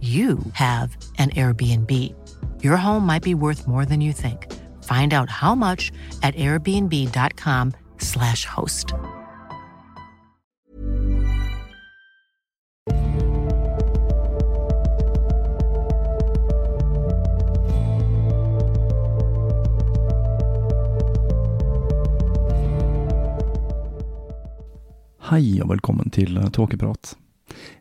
you have an Airbnb. Your home might be worth more than you think. Find out how much at airbnb.com/slash host. Hei og velkommen til Tåkeprat.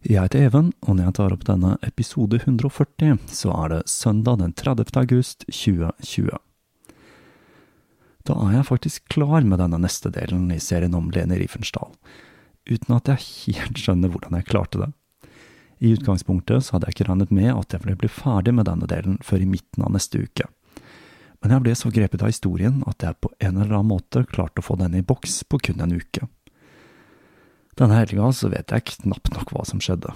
Jeg heter Even, og når jeg tar opp denne episode 140, så er det søndag den 30. august 2020. Da er jeg faktisk klar med denne neste delen i serien om Leni Riefenstahl, uten at jeg helt skjønner hvordan jeg klarte det. I utgangspunktet så hadde jeg ikke regnet med at jeg ville bli ferdig med denne delen før i midten av neste uke. Men jeg ble så grepet av historien at jeg på en eller annen måte klarte å få denne i boks på kun en uke. Denne helga så vet jeg knapt nok hva som skjedde.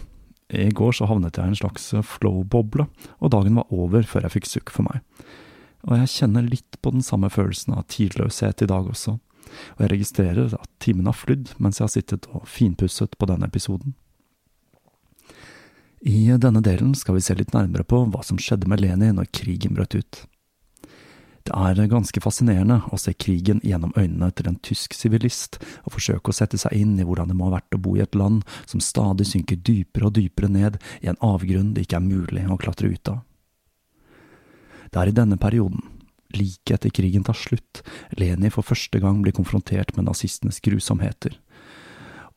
I går så havnet jeg i en slags flow-boble, og dagen var over før jeg fikk sukk for meg. Og jeg kjenner litt på den samme følelsen av tidløshet i dag også, og jeg registrerer at timen har flydd mens jeg har sittet og finpusset på denne episoden. I denne delen skal vi se litt nærmere på hva som skjedde med Leni når krigen brøt ut. Det er ganske fascinerende å se krigen gjennom øynene til en tysk sivilist, og forsøke å sette seg inn i hvordan det må ha vært å bo i et land som stadig synker dypere og dypere ned i en avgrunn det ikke er mulig å klatre ut av. Det er i denne perioden, like etter krigen tar slutt, Leni for første gang blir konfrontert med nazistenes grusomheter.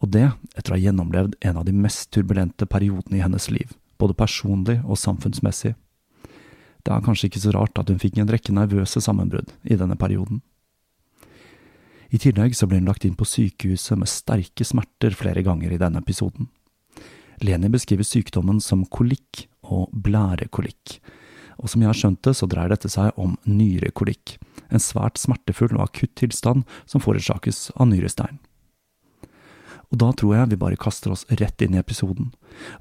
Og det etter å ha gjennomlevd en av de mest turbulente periodene i hennes liv, både personlig og samfunnsmessig. Det er kanskje ikke så rart at hun fikk en rekke nervøse sammenbrudd i denne perioden. I tillegg så ble hun lagt inn på sykehuset med sterke smerter flere ganger i denne episoden. Leni beskriver sykdommen som kolikk og blærekolikk, og som jeg har skjønt det, så dreier dette seg om nyrekolikk, en svært smertefull og akutt tilstand som forårsakes av nyrestein. Og da tror jeg vi bare kaster oss rett inn i episoden,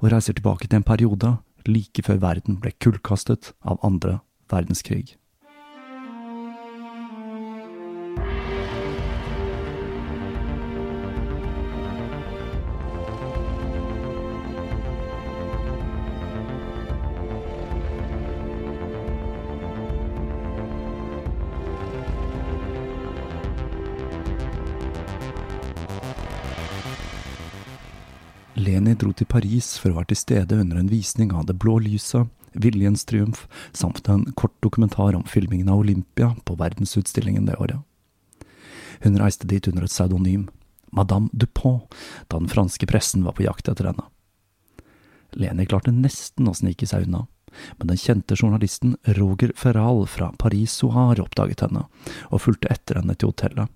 og reiser tilbake til en periode like før verden ble kullkastet av andre verdenskrig. Leni dro til Paris for å være til stede under en visning av Det blå lyset, Viljens triumf, samt en kort dokumentar om filmingen av Olympia på verdensutstillingen det året. Hun reiste dit under et pseudonym, Madame Dupont, da den franske pressen var på jakt etter henne. Leni klarte nesten å snike seg unna, men den kjente journalisten Roger Ferral fra Paris Soir oppdaget henne, og fulgte etter henne til hotellet.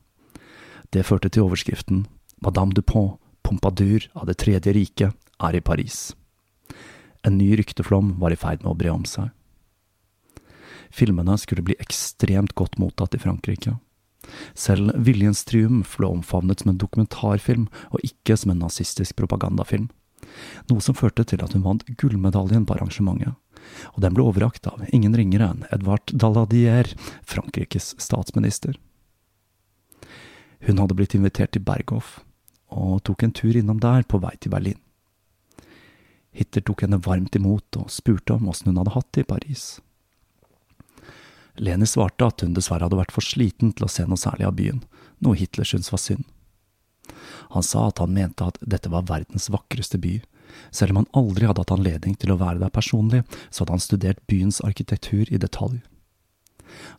Det førte til overskriften Madame Dupont Pompadour av Det tredje riket er i Paris. En ny rykteflom var i ferd med å bre om seg. Filmene skulle bli ekstremt godt mottatt i Frankrike. Selv Viljens triumf ble omfavnet som en dokumentarfilm og ikke som en nazistisk propagandafilm, Noe som førte til at hun vant gullmedaljen på arrangementet, og den ble overrakt av ingen ringere enn Edvard Daladier, Frankrikes statsminister. Hun hadde blitt invitert til Berghof, og tok en tur innom der på vei til Berlin. Hitler tok henne varmt imot og spurte om åssen hun hadde hatt det i Paris. Leni svarte at hun dessverre hadde vært for sliten til å se noe særlig av byen, noe Hitler syntes var synd. Han sa at han mente at dette var verdens vakreste by. Selv om han aldri hadde hatt anledning til å være der personlig, så hadde han studert byens arkitektur i detalj.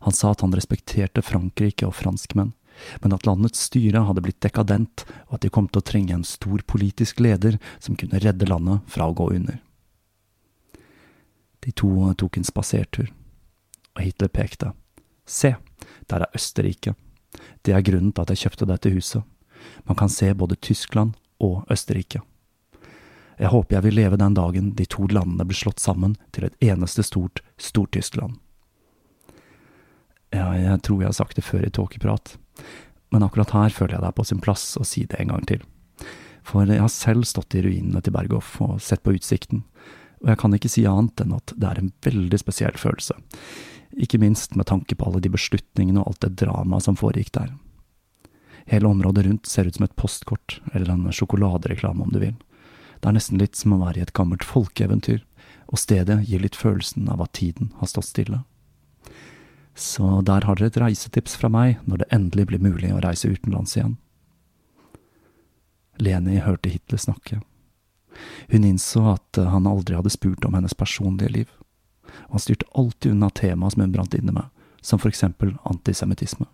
Han sa at han respekterte Frankrike og franskmenn, men at landets styre hadde blitt dekadent, og at de kom til å trenge en stor politisk leder som kunne redde landet fra å gå under. De to tok en spasertur, og Hitler pekte. Se, der er Østerrike. Det er grunnen til at jeg kjøpte dette huset. Man kan se både Tyskland og Østerrike. Jeg håper jeg vil leve den dagen de to landene blir slått sammen til et eneste stort Stortyskland. Ja, jeg tror jeg har sagt det før i tåkeprat, men akkurat her føler jeg det er på sin plass å si det en gang til. For jeg har selv stått i ruinene til Berghoff og sett på utsikten, og jeg kan ikke si annet enn at det er en veldig spesiell følelse, ikke minst med tanke på alle de beslutningene og alt det dramaet som foregikk der. Hele området rundt ser ut som et postkort, eller en sjokoladereklame om du vil. Det er nesten litt som å være i et gammelt folkeeventyr, og stedet gir litt følelsen av at tiden har stått stille. Så der har dere et reisetips fra meg når det endelig blir mulig å reise utenlands igjen. Leni hørte Hitler snakke. Hun innså at han aldri hadde spurt om hennes personlige liv, og han styrte alltid unna temaet som hun brant inne med, som for eksempel antisemittisme.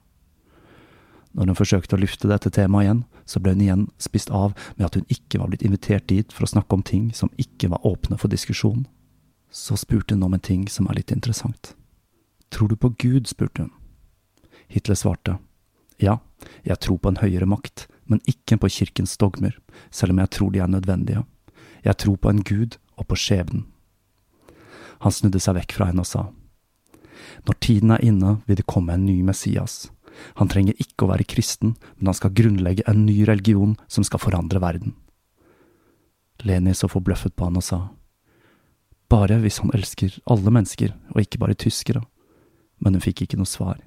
Når hun forsøkte å lufte dette temaet igjen, så ble hun igjen spist av med at hun ikke var blitt invitert dit for å snakke om ting som ikke var åpne for diskusjon. Så spurte hun om en ting som er litt interessant. Tror du på Gud? spurte hun. Hitler svarte. Ja, jeg tror på en høyere makt, men ikke på kirkens dogmer, selv om jeg tror de er nødvendige. Jeg tror på en gud og på skjebnen. Han snudde seg vekk fra henne og sa. Når tiden er inne, vil det komme en ny Messias. Han trenger ikke å være kristen, men han skal grunnlegge en ny religion som skal forandre verden. Leni så forbløffet på han og sa. Bare hvis han elsker alle mennesker, og ikke bare tyskere. Men hun fikk ikke noe svar.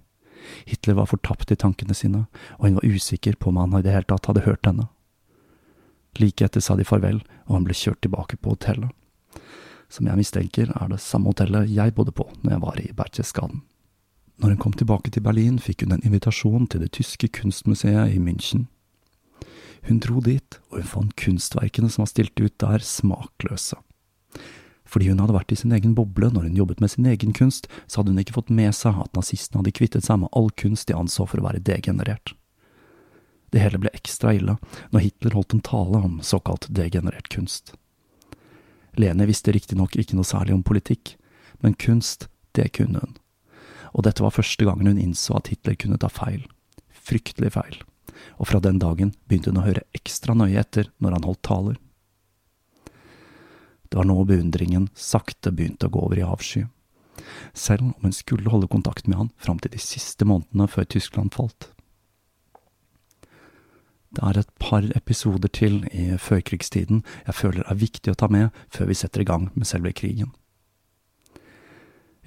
Hitler var fortapt i tankene sine, og hun var usikker på om han i det hele tatt hadde hørt henne. Like etter sa de farvel, og han ble kjørt tilbake på hotellet. Som jeg mistenker er det samme hotellet jeg bodde på når jeg var i Berchtesgaden. Når hun kom tilbake til Berlin, fikk hun en invitasjon til det tyske kunstmuseet i München. Hun dro dit, og hun fant kunstverkene som var stilt ut der, smakløse. Fordi hun hadde vært i sin egen boble når hun jobbet med sin egen kunst, så hadde hun ikke fått med seg at nazistene hadde kvittet seg med all kunst de anså for å være degenerert. Det hele ble ekstra ille når Hitler holdt en tale om såkalt degenerert kunst. Lene visste riktignok ikke noe særlig om politikk, men kunst, det kunne hun og dette var første gangen hun innså at Hitler kunne ta feil. Fryktelig feil. Og fra den dagen begynte hun å høre ekstra nøye etter når han holdt taler. Det var nå beundringen sakte begynte å gå over i avsky. Selv om hun skulle holde kontakt med han fram til de siste månedene før Tyskland falt. Det er et par episoder til i førkrigstiden jeg føler er viktig å ta med før vi setter i gang med selve krigen.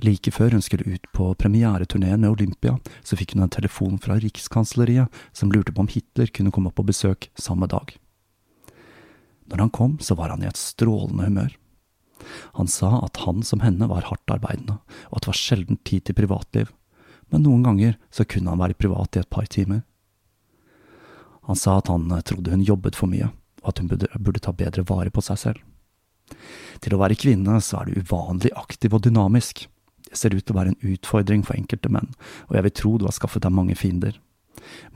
Like før hun skulle ut på premiereturneen med Olympia, så fikk hun en telefon fra Rikskansleriet som lurte på om Hitler kunne komme på besøk samme dag. Når han kom, så var han i et strålende humør. Han sa at han som henne var hardt arbeidende, og at det var sjelden tid til privatliv, men noen ganger så kunne han være privat i et par timer. Han sa at han trodde hun jobbet for mye, og at hun burde ta bedre vare på seg selv. Til å være kvinne så er du uvanlig aktiv og dynamisk, det ser ut til å være en utfordring for enkelte menn, og jeg vil tro du har skaffet deg mange fiender.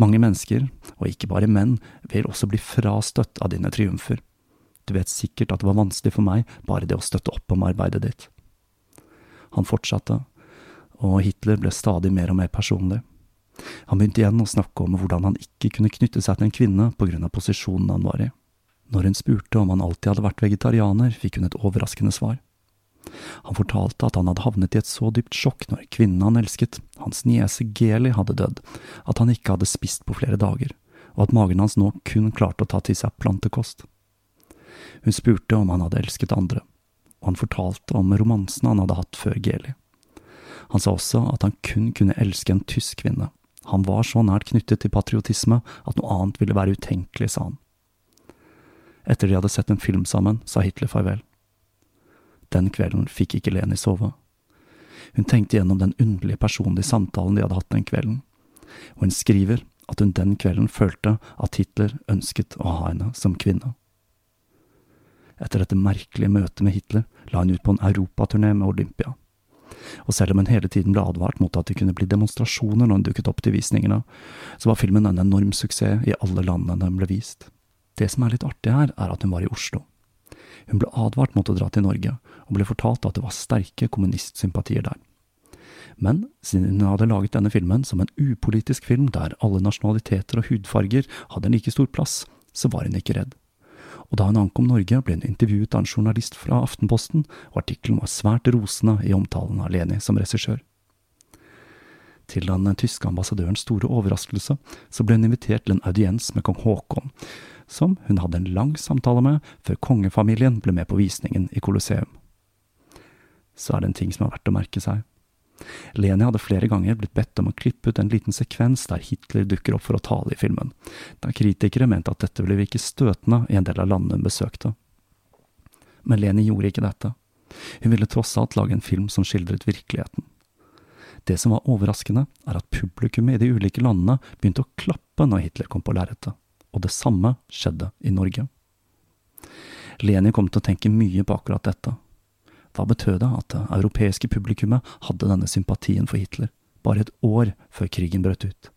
Mange mennesker, og ikke bare menn, vil også bli frastøtt av dine triumfer. Du vet sikkert at det var vanskelig for meg bare det å støtte opp om arbeidet ditt. Han fortsatte, og Hitler ble stadig mer og mer personlig. Han begynte igjen å snakke om hvordan han ikke kunne knytte seg til en kvinne på grunn av posisjonen han var i. Når hun spurte om han alltid hadde vært vegetarianer, fikk hun et overraskende svar. Han fortalte at han hadde havnet i et så dypt sjokk når kvinnen han elsket, hans niese Geli, hadde dødd, at han ikke hadde spist på flere dager, og at magen hans nå kun klarte å ta til seg plantekost. Hun spurte om han hadde elsket andre, og han fortalte om romansene han hadde hatt før Geli. Han sa også at han kun kunne elske en tysk kvinne. Han var så nært knyttet til patriotisme at noe annet ville være utenkelig, sa han. Etter de hadde sett en film sammen, sa Hitler farvel. Den kvelden fikk ikke Leni sove. Hun tenkte gjennom den underlige personlige samtalen de hadde hatt den kvelden, og hun skriver at hun den kvelden følte at Hitler ønsket å ha henne som kvinne. Etter dette merkelige møtet med Hitler la hun ut på en europaturné med Olympia. Og selv om hun hele tiden ble advart mot at det kunne bli demonstrasjoner når hun dukket opp til visningene, så var filmen en enorm suksess i alle landene den ble vist. Det som er litt artig her, er at hun var i Oslo. Hun ble advart mot å dra til Norge, og ble fortalt at det var sterke kommunistsympatier der. Men siden hun hadde laget denne filmen som en upolitisk film der alle nasjonaliteter og hudfarger hadde en like stor plass, så var hun ikke redd. Og da hun ankom Norge, ble hun intervjuet av en journalist fra Aftenposten, og artikkelen var svært rosende i omtalen av Leni som regissør. Til den tyske ambassadørens store overraskelse, så ble hun invitert til en audiens med kong Haakon, som hun hadde en lang samtale med før kongefamilien ble med på visningen i Colosseum. Så er det en ting som er verdt å merke seg. Leni hadde flere ganger blitt bedt om å klippe ut en liten sekvens der Hitler dukker opp for å tale i filmen, da kritikere mente at dette ville virke støtende i en del av landene hun besøkte. Men Leni gjorde ikke dette. Hun ville tross alt lage en film som skildret virkeligheten. Det som var overraskende, er at publikummet i de ulike landene begynte å klappe når Hitler kom på lerretet, og det samme skjedde i Norge. Leni kom til å tenke mye på akkurat dette, hva betød det at det europeiske publikummet hadde denne sympatien for Hitler, bare et år før krigen brøt ut?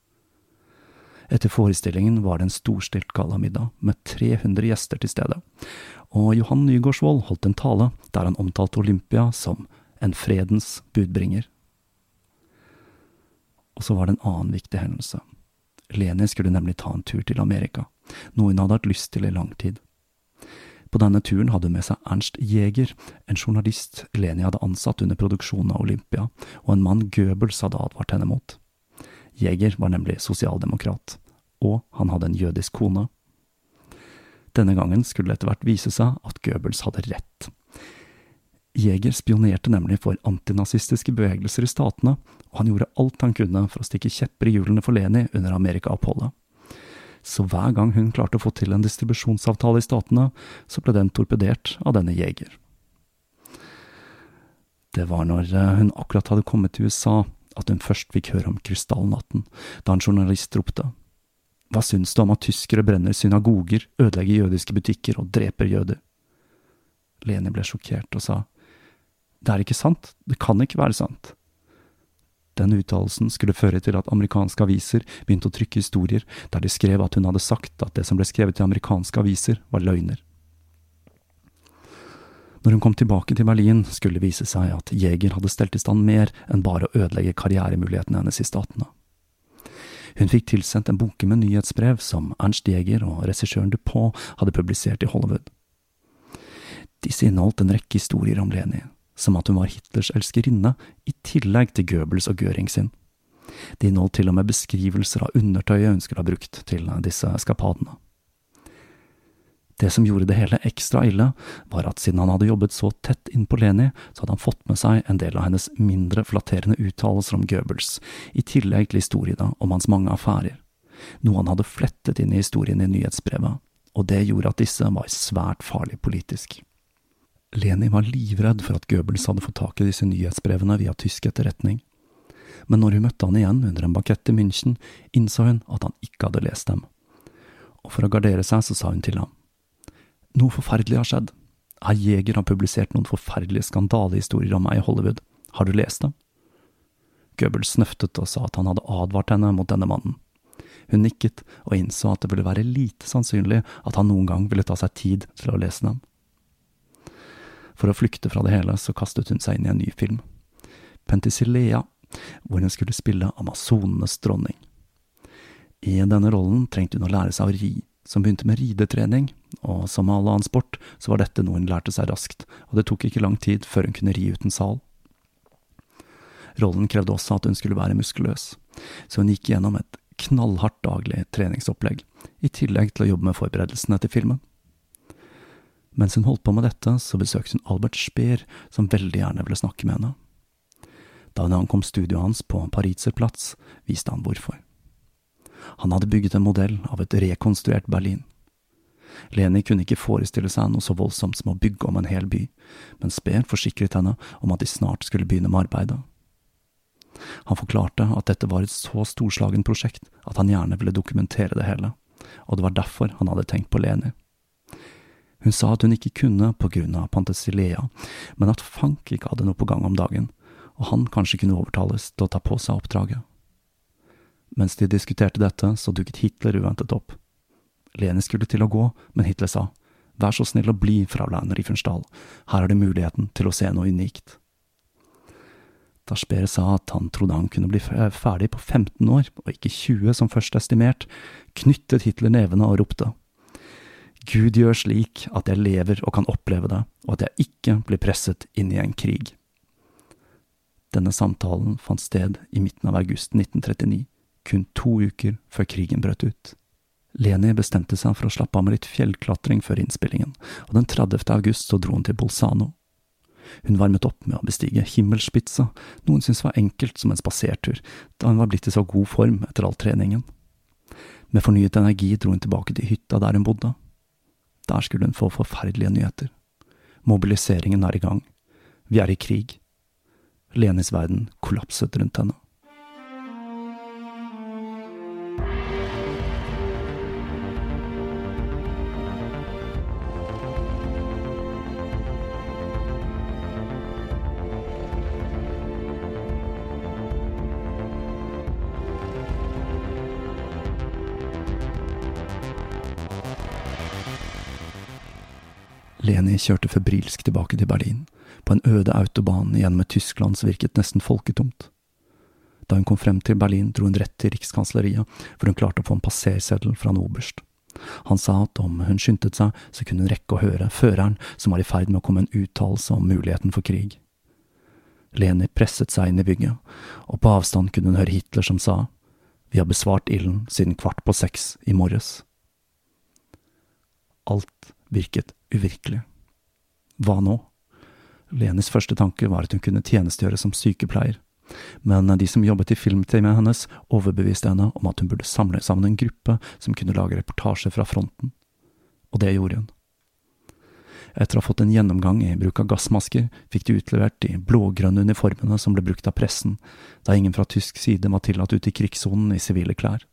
Etter forestillingen var det en storstilt gallamiddag med 300 gjester til stede, og Johan Nygaardsvold holdt en tale der han omtalte Olympia som en fredens budbringer. Og så var det en annen viktig hendelse. Leni skulle nemlig ta en tur til Amerika, noe hun hadde hatt lyst til i lang tid. På denne turen hadde hun med seg Ernst Jæger, en journalist Leni hadde ansatt under produksjonen av Olympia, og en mann Goebbels hadde advart henne mot. Jæger var nemlig sosialdemokrat, og han hadde en jødisk kone. Denne gangen skulle det etter hvert vise seg at Goebbels hadde rett. Jæger spionerte nemlig for antinazistiske bevegelser i statene, og han gjorde alt han kunne for å stikke kjepper i hjulene for Leni under Amerika-oppholdet så hver gang hun klarte å få til en distribusjonsavtale i statene, så ble den torpedert av denne jeger. Det var når eh, hun akkurat hadde kommet til USA at hun først fikk høre om krystallnatten, da en journalist ropte. Hva syns du om at tyskere brenner synagoger, ødelegger jødiske butikker og dreper jøder? Leni ble sjokkert og sa, Det er ikke sant, det kan ikke være sant. Den uttalelsen skulle føre til at amerikanske aviser begynte å trykke historier der de skrev at hun hadde sagt at det som ble skrevet i amerikanske aviser, var løgner. Når hun kom tilbake til Berlin, skulle det vise seg at Jeger hadde stelt i stand mer enn bare å ødelegge karrieremulighetene hennes i statene. Hun fikk tilsendt en bunke med nyhetsbrev som Ernst Jeger og regissøren Dupont hadde publisert i Hollywood. Disse inneholdt en rekke historier om Leni, som at hun var Hitlers elskerinne, i tillegg til Goebbels og Göring sin. De inneholdt til og med beskrivelser av undertøyet hun skulle ha brukt til disse eskapadene. Det som gjorde det hele ekstra ille, var at siden han hadde jobbet så tett innpå Leni, så hadde han fått med seg en del av hennes mindre flatterende uttalelser om Goebbels, i tillegg til historiene om hans mange affærer, noe han hadde flettet inn i historien i nyhetsbrevet, og det gjorde at disse var svært farlig politisk. Leni var livredd for at Goebbels hadde fått tak i disse nyhetsbrevene via tysk etterretning. Men når hun møtte han igjen under en bakett i München, innså hun at han ikke hadde lest dem. Og for å gardere seg så sa hun til ham. Noe forferdelig har skjedd. Herr Jeger har publisert noen forferdelige skandalehistorier om meg i Hollywood. Har du lest dem? Goebbels snøftet og sa at han hadde advart henne mot denne mannen. Hun nikket og innså at det ville være lite sannsynlig at han noen gang ville ta seg tid til å lese dem. For å flykte fra det hele, så kastet hun seg inn i en ny film, Penticillea, hvor hun skulle spille amazonenes dronning. I denne rollen trengte hun å lære seg å ri, som begynte med ridetrening, og som med all annen sport, så var dette noe hun lærte seg raskt, og det tok ikke lang tid før hun kunne ri uten sal. Rollen krevde også at hun skulle være muskuløs, så hun gikk gjennom et knallhardt daglig treningsopplegg, i tillegg til å jobbe med forberedelsene til filmen. Mens hun holdt på med dette, så besøkte hun Albert Speer, som veldig gjerne ville snakke med henne. Da hun ankom studioet hans på Pariserplatz, viste han hvorfor. Han hadde bygget en modell av et rekonstruert Berlin. Leni kunne ikke forestille seg noe så voldsomt som å bygge om en hel by, men Speer forsikret henne om at de snart skulle begynne med arbeidet. Han forklarte at dette var et så storslagent prosjekt at han gjerne ville dokumentere det hele, og det var derfor han hadde tenkt på Leni. Hun sa at hun ikke kunne på grunn av Pantesilea, men at Fank ikke hadde noe på gang om dagen, og han kanskje kunne overtales til å ta på seg oppdraget. Mens de diskuterte dette, så dukket Hitler uventet opp. Leni skulle til å gå, men Hitler sa, Vær så snill å bli, Fraulein Riefenstahl, her er det muligheten til å se noe unikt. Da Speer sa at han trodde han kunne bli ferdig på 15 år, og ikke 20 som først estimert, knyttet Hitler nevene og ropte. Gud gjør slik at jeg lever og kan oppleve det, og at jeg ikke blir presset inn i en krig. Denne samtalen fant sted i midten av august 1939 kun to uker før krigen brøt ut. Leni bestemte seg for å slappe av med litt fjellklatring før innspillingen, og den 30. august så dro hun til Bolzano. Hun varmet opp med å bestige Himmelspizza, noe hun syntes var enkelt som en spasertur, da hun var blitt i så god form etter all treningen. Med fornyet energi dro hun tilbake til hytta der hun bodde. Der skulle hun få forferdelige nyheter. Mobiliseringen er i gang. Vi er i krig. Lenis verden kollapset rundt henne. Leni kjørte febrilsk tilbake til Berlin, på en øde autobahn gjennom et Tyskland som virket nesten folketomt. Da hun kom frem til Berlin, dro hun rett til Rikskansleriet, hvor hun klarte å få en passerseddel fra en oberst. Han sa at om hun skyndte seg, så kunne hun rekke å høre føreren, som var i ferd med å komme en uttalelse om muligheten for krig. Leni presset seg inn i bygget, og på avstand kunne hun høre Hitler som sa, Vi har besvart ilden siden kvart på seks i morges. Alt virket uvirkelig. Hva nå? Lenis første tanke var at hun kunne tjenestegjøre som sykepleier, men de som jobbet i filmteamet hennes, overbeviste henne om at hun burde samle sammen en gruppe som kunne lage reportasjer fra fronten, og det gjorde hun. Etter å ha fått en gjennomgang i bruk av gassmasker, fikk de utlevert de blågrønne uniformene som ble brukt av pressen, da ingen fra tysk side var tillatt ute i krigssonen i sivile klær.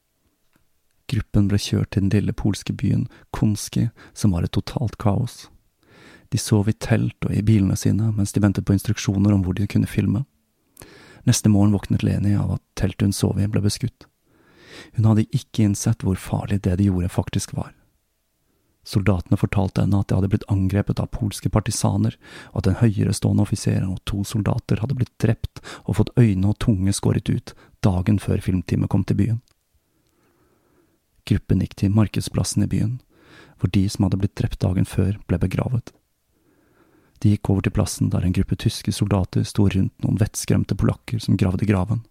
Gruppen ble kjørt til den lille polske byen Konski, som var et totalt kaos. De sov i telt og i bilene sine mens de ventet på instruksjoner om hvor de kunne filme. Neste morgen våknet Leni av at teltet hun sov i, ble beskutt. Hun hadde ikke innsett hvor farlig det de gjorde, faktisk var. Soldatene fortalte henne at de hadde blitt angrepet av polske partisaner, og at en høyerestående offiser og to soldater hadde blitt drept og fått øyne og tunge skåret ut dagen før filmteamet kom til byen. Gruppen gikk til markedsplassen i byen, hvor de som hadde blitt drept dagen før, ble begravet. De gikk over til plassen der en gruppe tyske soldater sto rundt noen vettskremte polakker som gravde graven.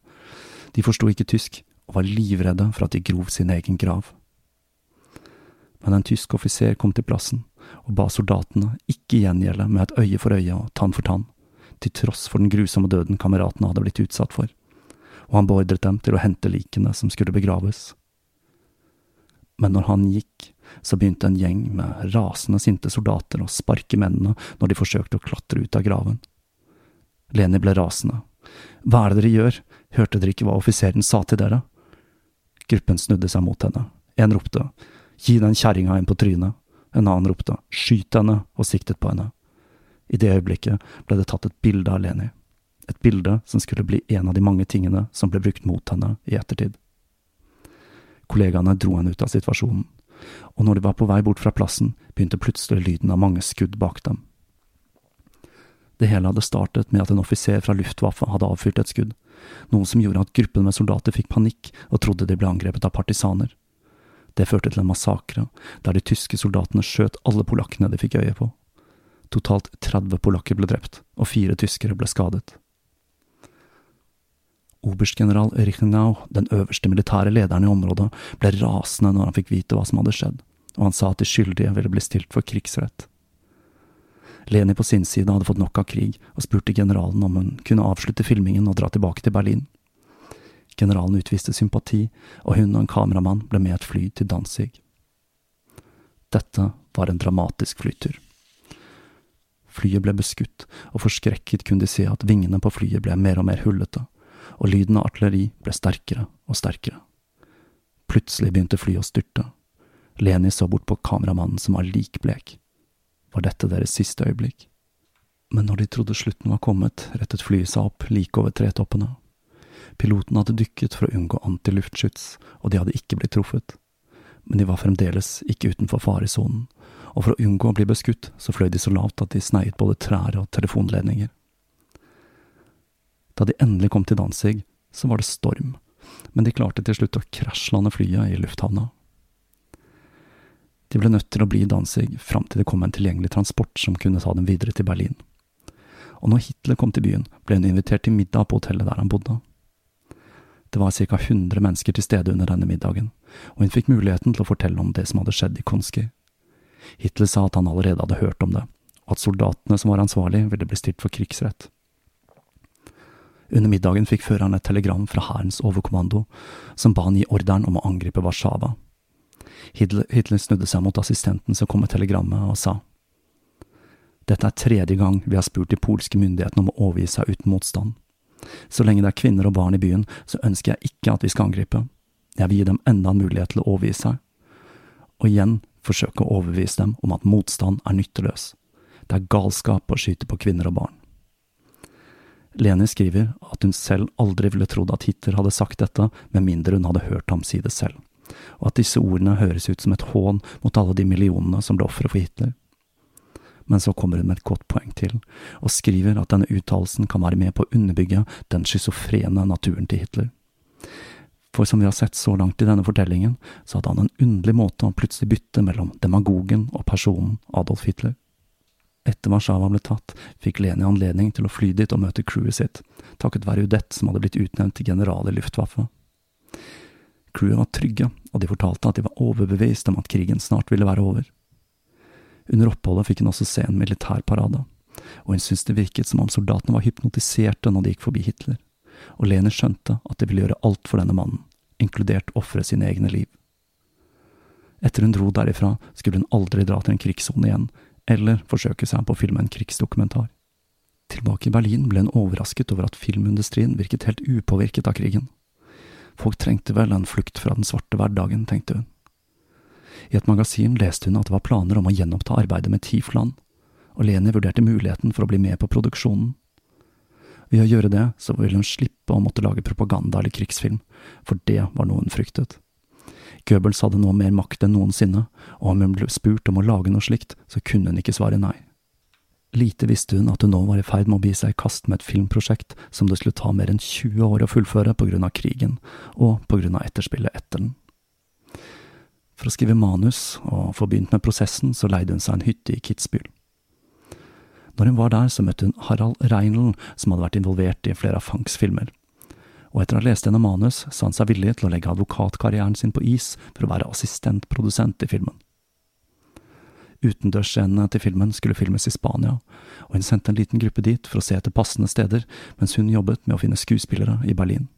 De forsto ikke tysk, og var livredde for at de grov sin egen grav. Men en tysk offiser kom til plassen, og ba soldatene ikke gjengjelde med et øye for øye og tann for tann, til tross for den grusomme døden kameratene hadde blitt utsatt for, og han beordret dem til å hente likene som skulle begraves men når han gikk, så begynte en gjeng med rasende sinte soldater å sparke mennene når de forsøkte å klatre ut av graven. Leni ble rasende. Hva er det dere gjør, hørte dere ikke hva offiseren sa til dere? Gruppen snudde seg mot henne. En ropte, gi den kjerringa en på trynet. En annen ropte, skyt henne, og siktet på henne. I det øyeblikket ble det tatt et bilde av Leni. Et bilde som skulle bli en av de mange tingene som ble brukt mot henne i ettertid. Kollegaene dro henne ut av situasjonen, og når de var på vei bort fra plassen, begynte plutselig lyden av mange skudd bak dem. Det hele hadde startet med at en offiser fra Luftwaffe hadde avfyrt et skudd, noe som gjorde at gruppen med soldater fikk panikk og trodde de ble angrepet av partisaner. Det førte til en massakre, der de tyske soldatene skjøt alle polakkene de fikk øye på. Totalt 30 polakker ble drept, og fire tyskere ble skadet. Oberstgeneral Richenau, den øverste militære lederen i området, ble rasende når han fikk vite hva som hadde skjedd, og han sa at de skyldige ville bli stilt for krigsrett. Leni på sin side hadde fått nok av krig, og spurte generalen om hun kunne avslutte filmingen og dra tilbake til Berlin. Generalen utviste sympati, og hun og en kameramann ble med et fly til Danzig. Dette var en dramatisk flytur. Flyet ble beskutt, og forskrekket kunne de se at vingene på flyet ble mer og mer hullete, og lyden av artilleri ble sterkere og sterkere. Plutselig begynte flyet å styrte. Leni så bort på kameramannen som var likblek. Var dette deres siste øyeblikk? Men når de trodde slutten var kommet, rettet flyet seg opp like over tretoppene. Piloten hadde dykket for å unngå antiluftskyts, og de hadde ikke blitt truffet. Men de var fremdeles ikke utenfor faresonen, og for å unngå å bli beskutt, så fløy de så lavt at de sneiet både trær og telefonledninger. Da de endelig kom til Danzig, så var det storm, men de klarte til slutt å krasjlande flyet i lufthavna. De ble nødt til å bli i Danzig fram til det kom en tilgjengelig transport som kunne ta dem videre til Berlin. Og når Hitler kom til byen, ble hun invitert til middag på hotellet der han bodde. Det var ca 100 mennesker til stede under denne middagen, og hun fikk muligheten til å fortelle om det som hadde skjedd i Konski. Hitler sa at han allerede hadde hørt om det, og at soldatene som var ansvarlig, ville bli stilt for krigsrett. Under middagen fikk føreren et telegram fra hærens overkommando, som ba han gi ordren om å angripe Warszawa. Hitler, snudde seg mot assistenten som kom med telegrammet, og sa. Dette er tredje gang vi har spurt de polske myndighetene om å overgi seg uten motstand. Så lenge det er kvinner og barn i byen, så ønsker jeg ikke at vi skal angripe. Jeg vil gi dem enda en mulighet til å overgi seg. Og igjen forsøke å overbevise dem om at motstand er nytteløs. Det er galskap å skyte på kvinner og barn. Leni skriver at hun selv aldri ville trodd at Hitler hadde sagt dette, med mindre hun hadde hørt ham si det selv, og at disse ordene høres ut som et hån mot alle de millionene som ble ofre for Hitler. Men så kommer hun med et godt poeng til, og skriver at denne uttalelsen kan være med på å underbygge den schizofrene naturen til Hitler for som vi har sett så langt i denne fortellingen, så hadde han en underlig måte å plutselig bytte mellom demagogen og personen Adolf Hitler. Etter Warszawa ble tatt, fikk Leni anledning til å fly dit og møte crewet sitt, takket være Udett som hadde blitt utnevnt til general i Luftwaffe. Crewet var trygge, og de fortalte at de var overbevist om at krigen snart ville være over. Under oppholdet fikk hun også se en militærparade, og hun syntes det virket som om soldatene var hypnotiserte når de gikk forbi Hitler og Lene skjønte at de ville gjøre alt for denne mannen, inkludert ofre sine egne liv. Etter hun dro derifra, skulle hun aldri dra til en krigssone igjen, eller forsøke seg på å filme en krigsdokumentar. Tilbake i Berlin ble hun overrasket over at filmindustrien virket helt upåvirket av krigen. Folk trengte vel en flukt fra den svarte hverdagen, tenkte hun. I et magasin leste hun at det var planer om å gjenoppta arbeidet med Tiefland, og Leni vurderte muligheten for å bli med på produksjonen. Ved å gjøre det, så ville hun slippe å måtte lage propaganda eller krigsfilm, for det var noe hun fryktet. Goebbels hadde nå mer makt enn noensinne, og om hun ble spurt om å lage noe slikt, så kunne hun ikke svare nei. Lite visste hun at hun nå var i ferd med å bi seg i kast med et filmprosjekt som det skulle ta mer enn 20 år å fullføre på grunn av krigen, og på grunn av etterspillet etter den. For å skrive manus og få begynt med prosessen, så leide hun seg en hytte i Kitzbühel. Når hun var der, så møtte hun Harald Reinl, som hadde vært involvert i flere av Fangs filmer. Og etter å ha lest gjennom manus, sa han seg villig til å legge advokatkarrieren sin på is for å være assistentprodusent i filmen. Utendørsscenene til filmen skulle filmes i Spania, og hun sendte en liten gruppe dit for å se etter passende steder, mens hun jobbet med å finne skuespillere i Berlin.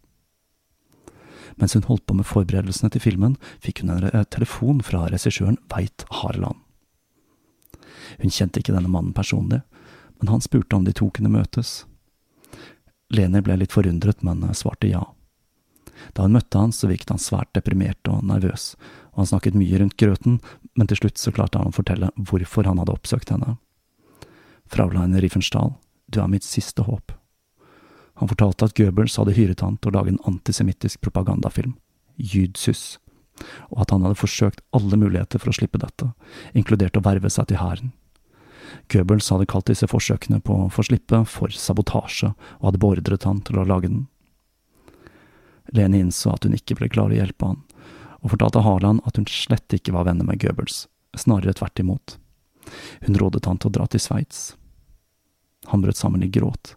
Mens hun holdt på med forberedelsene til filmen, fikk hun en telefon fra regissøren Veit Harland. Hun kjente ikke denne mannen personlig, men han spurte om de to kunne møtes. Leni ble litt forundret, men svarte ja. Da hun møtte han, så virket han svært deprimert og nervøs, og han snakket mye rundt grøten, men til slutt så klarte han å fortelle hvorfor han hadde oppsøkt henne. Fraulein Riefensdahl, du er mitt siste håp. Han fortalte at Goebbels hadde hyret han til å lage en antisemittisk propagandafilm, Jydsus, og at han hadde forsøkt alle muligheter for å slippe dette, inkludert å verve seg til hæren. Goebbels hadde kalt disse forsøkene på å få slippe for sabotasje, og hadde beordret han til å lage den. Lene innså at hun ikke ble klar å hjelpe han, og fortalte Harland at hun slett ikke var venner med Goebbels, snarere tvert imot. Hun rådet han til å dra til Sveits. Han brøt sammen i gråt.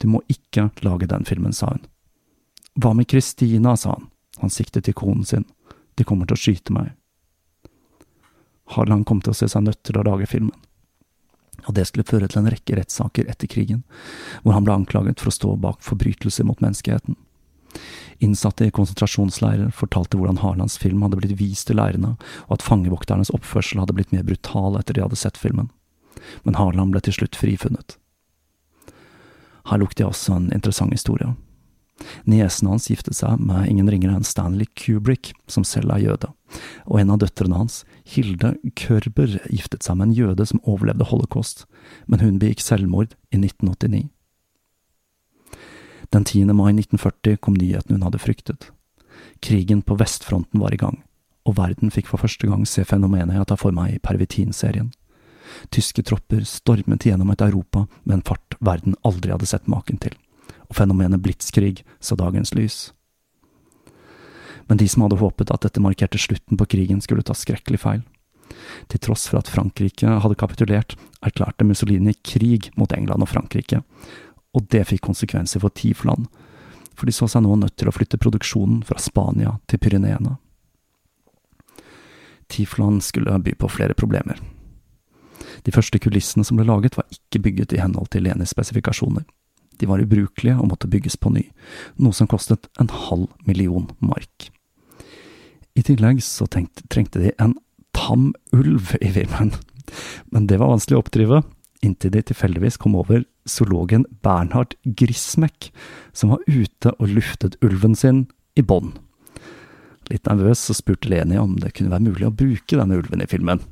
Du må ikke lage den filmen, sa hun. Hva med Kristina, sa han. Han siktet til konen sin. De kommer til å skyte meg. Harland kom til å se seg nødt til å lage filmen. Og det skulle føre til en rekke rettssaker etter krigen, hvor han ble anklaget for å stå bak forbrytelser mot menneskeheten. Innsatte i konsentrasjonsleirer fortalte hvordan Harlands film hadde blitt vist til leirene, og at fangevokternes oppførsel hadde blitt mer brutal etter de hadde sett filmen. Men Harland ble til slutt frifunnet. Her lukter jeg også en interessant historie. Niesen hans giftet seg med ingen ringere enn Stanley Kubrick, som selv er jøde, og en av døtrene hans, Hilde Körber, giftet seg med en jøde som overlevde holocaust, men hun begikk selvmord i 1989. Den 10. mai 1940 kom nyheten hun hadde fryktet. Krigen på vestfronten var i gang, og verden fikk for første gang se fenomenet jeg tar for meg i Pervitin-serien. Tyske tropper stormet gjennom et Europa med en fart verden aldri hadde sett maken til og fenomenet blitskrig så dagens lys. Men de som hadde håpet at dette markerte slutten på krigen, skulle ta skrekkelig feil. Til tross for at Frankrike hadde kapitulert, erklærte Mussolini krig mot England og Frankrike, og det fikk konsekvenser for Tifland, for de så seg nå nødt til å flytte produksjonen fra Spania til Pyreneene. Tifland skulle by på flere problemer. De første kulissene som ble laget, var ikke bygget i henhold til Lenis spesifikasjoner. De var ubrukelige og måtte bygges på ny, noe som kostet en halv million mark. I tillegg så tenkte, trengte de en tam ulv i Vimmen, men det var vanskelig å oppdrive, inntil de tilfeldigvis kom over zoologen Bernhard Grismek, som var ute og luftet ulven sin i bånn. Litt nervøs så spurte Leni om det kunne være mulig å bruke denne ulven i filmen.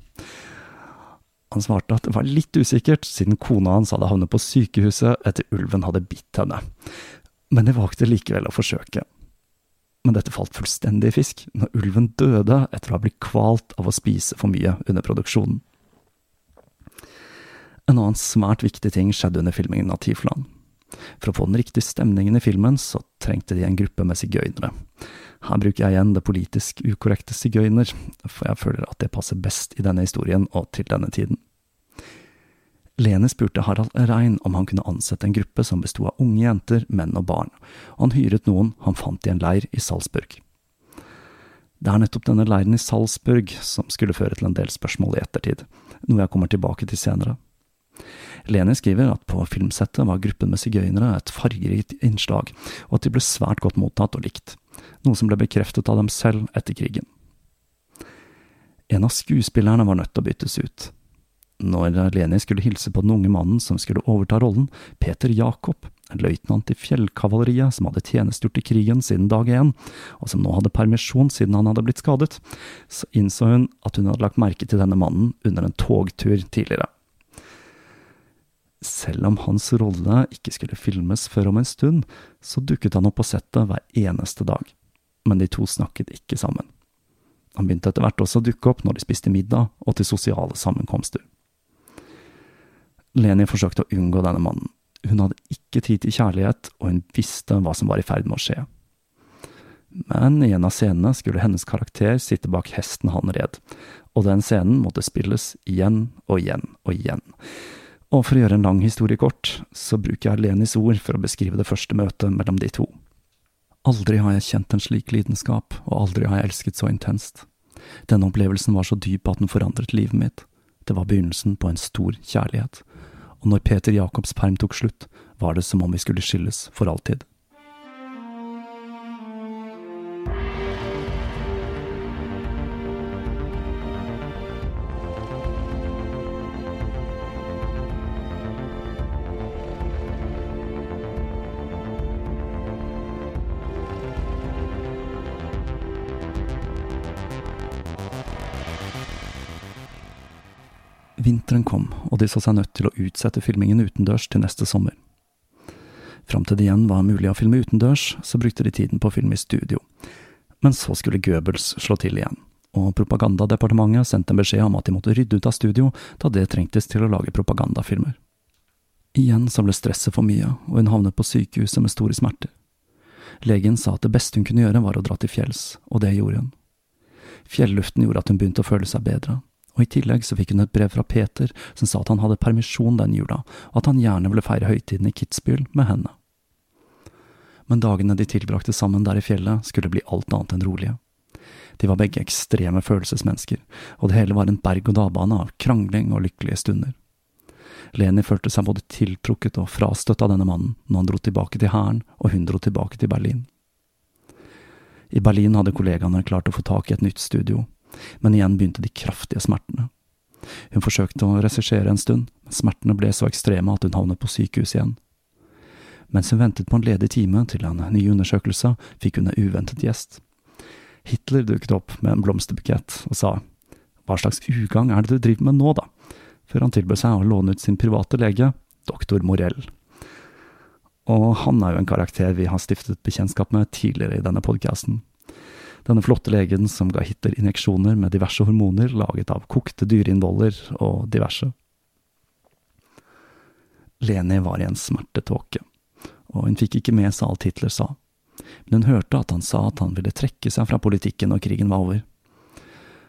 Han svarte at det var litt usikkert, siden kona hans hadde havnet på sykehuset etter ulven hadde bitt henne. Men de valgte likevel å forsøke. Men dette falt fullstendig i fisk når ulven døde etter å ha blitt kvalt av å spise for mye under produksjonen. En annen svært viktig ting skjedde under filmingen av Tifland. For å få den riktige stemningen i filmen, så trengte de en gruppe med sigøynere. Her bruker jeg igjen det politisk ukorrekte sigøyner, for jeg føler at det passer best i denne historien og til denne tiden. Lene spurte Harald Rein om han kunne ansette en gruppe som besto av unge jenter, menn og barn, og han hyret noen han fant i en leir i Salzburg. Det er nettopp denne leiren i Salzburg som skulle føre til en del spørsmål i ettertid, noe jeg kommer tilbake til senere. Leni skriver at på filmsettet var gruppen med sigøynere et fargerikt innslag, og at de ble svært godt mottatt og likt noe som ble bekreftet av dem selv etter krigen. En av skuespillerne var nødt til å byttes ut. Når Leni skulle hilse på den unge mannen som skulle overta rollen, Peter Jakob, en løytnant i fjellkavaleriet som hadde tjenestegjort i krigen siden dag én, og som nå hadde permisjon siden han hadde blitt skadet, så innså hun at hun hadde lagt merke til denne mannen under en togtur tidligere. Selv om hans rolle ikke skulle filmes før om en stund, så dukket han opp på settet hver eneste dag men de to snakket ikke sammen. Han begynte etter hvert også å dukke opp når de spiste middag og til sosiale sammenkomster. Leni forsøkte å unngå denne mannen. Hun hadde ikke tid til kjærlighet, og hun visste hva som var i ferd med å skje. Men i en av scenene skulle hennes karakter sitte bak hesten han red, og den scenen måtte spilles igjen og igjen og igjen. Og for å gjøre en lang historie kort, så bruker jeg Lenis ord for å beskrive det første møtet mellom de to. Aldri har jeg kjent en slik lidenskap, og aldri har jeg elsket så intenst. Denne opplevelsen var så dyp at den forandret livet mitt. Det var begynnelsen på en stor kjærlighet. Og når Peter Jacobs perm tok slutt, var det som om vi skulle skilles for alltid. Vinteren kom, og de så seg nødt til å utsette filmingen utendørs til neste sommer. Fram til det igjen var mulig å filme utendørs, så brukte de tiden på å filme i studio. Men så skulle Goebbels slå til igjen, og propagandadepartementet sendte en beskjed om at de måtte rydde ut av studio, da det trengtes til å lage propagandafilmer. Igjen så ble stresset for mye, og hun havnet på sykehuset med store smerter. Legen sa at det beste hun kunne gjøre var å dra til fjells, og det gjorde hun. Fjelluften gjorde at hun begynte å føle seg bedre, og i tillegg så fikk hun et brev fra Peter som sa at han hadde permisjon den jula, og at han gjerne ville feire høytiden i Kitzbühel med henne. Men dagene de tilbrakte sammen der i fjellet, skulle bli alt annet enn rolige. De var begge ekstreme følelsesmennesker, og det hele var en berg-og-dal-bane av krangling og lykkelige stunder. Leni følte seg både tiltrukket og frastøtt av denne mannen når han dro tilbake til hæren og hun dro tilbake til Berlin. I Berlin hadde kollegaene klart å få tak i et nytt studio, men igjen begynte de kraftige smertene. Hun forsøkte å regissere en stund, men smertene ble så ekstreme at hun havnet på sykehus igjen. Mens hun ventet på en ledig time til en ny undersøkelse, fikk hun en uventet gjest. Hitler dukket opp med en blomsterbukett og sa hva slags ugagn er det du driver med nå, da? Før han tilbød seg å låne ut sin private lege, doktor Morell. Og han er jo en karakter vi har stiftet bekjentskap med tidligere i denne podkasten. Denne flotte legen som ga Hitler injeksjoner med diverse hormoner laget av kokte dyreinnvoller og diverse. Leni var i en smertetåke, og hun fikk ikke med seg alt Hitler sa, men hun hørte at han sa at han ville trekke seg fra politikken når krigen var over.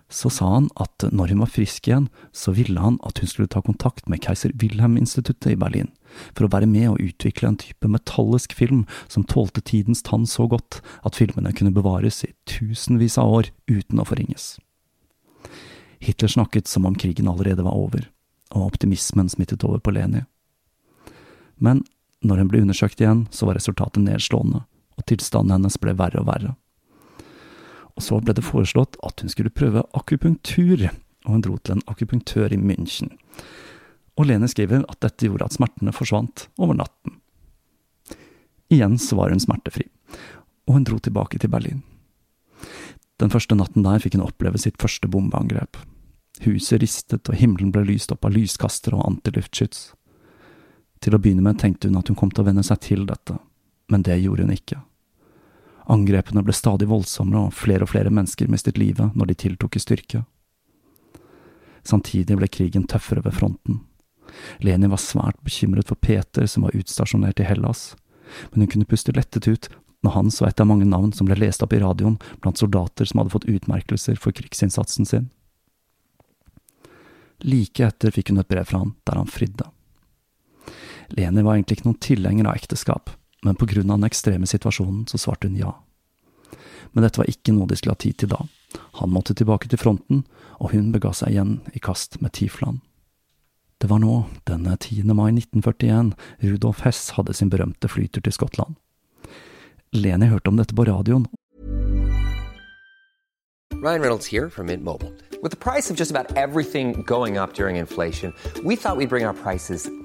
Så sa han at når hun var frisk igjen, så ville han at hun skulle ta kontakt med keiser Wilhelm-instituttet i Berlin, for å være med og utvikle en type metallisk film som tålte tidens tann så godt at filmene kunne bevares i tusenvis av år uten å forringes. Hitler snakket som om krigen allerede var over, og optimismen smittet over på Leni. Men når hun ble undersøkt igjen, så var resultatet nedslående, og tilstanden hennes ble verre og verre. Og så ble det foreslått at hun skulle prøve akupunktur, og hun dro til en akupunktør i München og Lene skriver at dette gjorde at smertene forsvant over natten. Igjen så var hun smertefri, og hun dro tilbake til Berlin. Den første natten der fikk hun oppleve sitt første bombeangrep. Huset ristet, og himmelen ble lyst opp av lyskastere og antiluftskyts. Til å begynne med tenkte hun at hun kom til å venne seg til dette, men det gjorde hun ikke. Angrepene ble stadig voldsommere, og flere og flere mennesker mistet livet når de tiltok i styrke. Samtidig ble krigen tøffere ved fronten. Leni var svært bekymret for Peter, som var utstasjonert i Hellas, men hun kunne puste lettet ut når han så et av mange navn som ble lest opp i radioen blant soldater som hadde fått utmerkelser for krigsinnsatsen sin. Like etter fikk hun et brev fra han der han fridde. Leni var egentlig ikke noen tilhenger av ekteskap, men på grunn av den ekstreme situasjonen så svarte hun ja. Men dette var ikke noe de skulle ha tid til da. Han måtte tilbake til fronten, og hun bega seg igjen i kast med Tifland. Det var nå, denne 10. mai 1941, Rudolf Hess hadde sin berømte flytur til Skottland. Leni hørte om dette på radioen. Ryan Reynolds her fra Mint Mobile. Med prisen på nesten alt som går opp under inflasjonen, trodde vi at vi skulle bringe prisene prices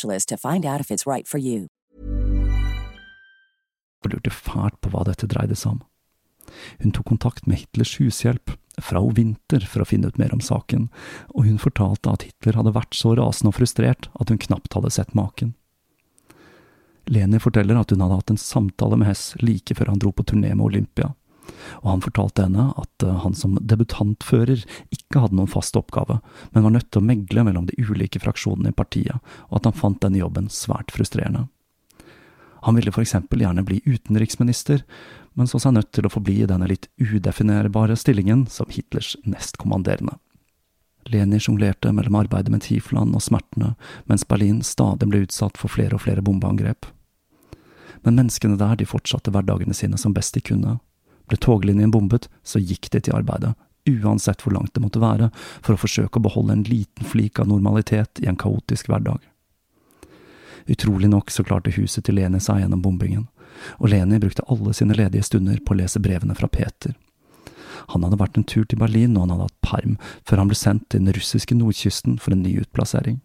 to find out if it's right for you. Hun lurte fælt på hva dette dreide seg om. Hun tok kontakt med Hitlers hushjelp, Frau Winter, for å finne ut mer om saken, og hun fortalte at Hitler hadde vært så rasende og frustrert at hun knapt hadde sett maken. Leni forteller at hun hadde hatt en samtale med Hess like før han dro på turné med Olympia, og han fortalte henne at eh, han som debutantfører ikke hadde noen fast oppgave, men var nødt til å megle mellom de ulike fraksjonene i partiet, og at han fant denne jobben svært frustrerende. Han ville for eksempel gjerne bli utenriksminister, men så seg nødt til å forbli i denne litt udefinerbare stillingen som Hitlers nestkommanderende. Leni sjonglerte mellom arbeidet med Tifland og smertene, mens Berlin stadig ble utsatt for flere og flere bombeangrep. Men menneskene der de fortsatte hverdagene sine som best de kunne, Ble toglinjen bombet, så gikk de til arbeidet, uansett hvor langt det måtte være, for å forsøke å beholde en liten flik av normalitet i en kaotisk hverdag. Utrolig nok så klarte huset til Leni seg gjennom bombingen, og Leni brukte alle sine ledige stunder på å lese brevene fra Peter. Han hadde vært en tur til Berlin, og han hadde hatt perm før han ble sendt til den russiske nordkysten for en ny utplassering.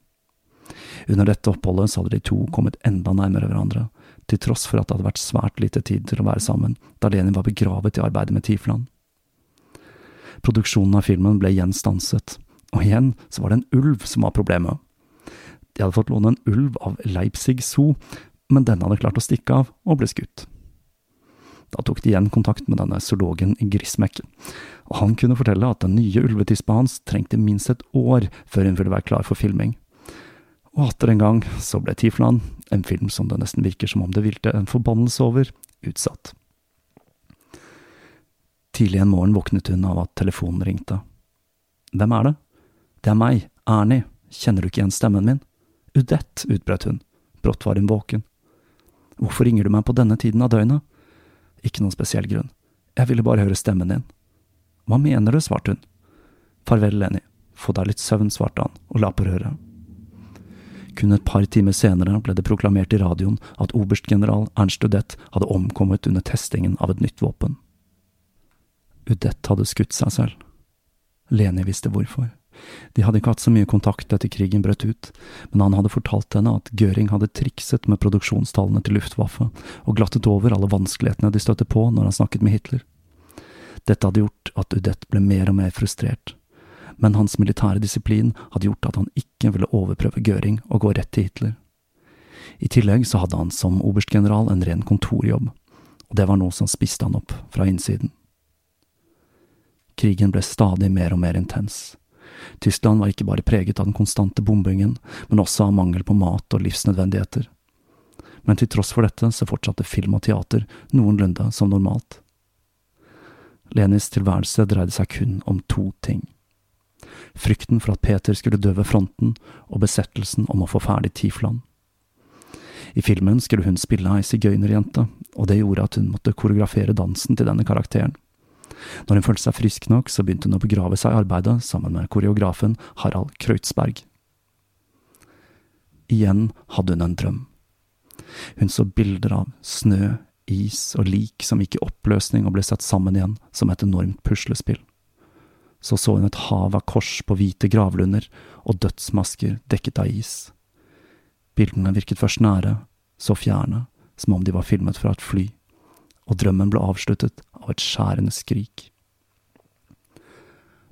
Under dette oppholdet så hadde de to kommet enda nærmere hverandre, til tross for at det hadde vært svært lite tid til å være sammen, da Lenin var begravet i arbeidet med Tifland. Produksjonen av filmen ble igjen stanset, og igjen så var det en ulv som var problemet. De hadde fått låne en ulv av Leipzig Zoo, men denne hadde klart å stikke av og ble skutt. Da tok de igjen kontakt med denne zoologen Grismek, og han kunne fortelle at den nye ulvetispa hans trengte minst et år før hun ville være klar for filming. Og atter en gang så ble Tiflan, en film som det nesten virker som om det hvilte en forbannelse over, utsatt. Tidlig en morgen våknet hun av at telefonen ringte. Hvem er det? Det er meg, Ernie, kjenner du ikke igjen stemmen min? Udett, utbrøt hun, brått var hun våken. Hvorfor ringer du meg på denne tiden av døgnet? Ikke noen spesiell grunn, jeg ville bare høre stemmen din. Hva mener du, svarte hun. Farvel, Lenny, få deg litt søvn, svarte han og la på røret. Kun et par timer senere ble det proklamert i radioen at oberstgeneral Ernst Udett hadde omkommet under testingen av et nytt våpen. Udett hadde skutt seg selv. Leni visste hvorfor. De hadde ikke hatt så mye kontakt etter krigen brøt ut, men han hadde fortalt henne at Göring hadde trikset med produksjonstallene til Luftwaffe og glattet over alle vanskelighetene de støtte på når han snakket med Hitler. Dette hadde gjort at Udett ble mer og mer frustrert, men hans militære disiplin hadde gjort at han ikke ville overprøve Göring og gå rett til Hitler. I tillegg så hadde han som oberstgeneral en ren kontorjobb, og det var noe som spiste han opp fra innsiden. Krigen ble stadig mer og mer intens. Tyskland var ikke bare preget av den konstante bombingen, men også av mangel på mat og livsnødvendigheter. Men til tross for dette så fortsatte film og teater noenlunde som normalt. Lenis tilværelse dreide seg kun om to ting frykten for at Peter skulle døve fronten, og besettelsen om å få ferdig Tifland. I filmen skulle hun spille ei sigøynerjente, og det gjorde at hun måtte koreografere dansen til denne karakteren. Når hun følte seg frisk nok, så begynte hun å begrave seg i arbeidet sammen med koreografen Harald Kreutzberg. Igjen hadde hun en drøm. Hun så bilder av snø, is og lik som gikk i oppløsning og ble satt sammen igjen som et enormt puslespill så så hun et hav av kors på hvite gravlunder og dødsmasker dekket av is. Bildene virket først nære, så fjerne, som om de var filmet fra et fly, og drømmen ble avsluttet av et skjærende skrik.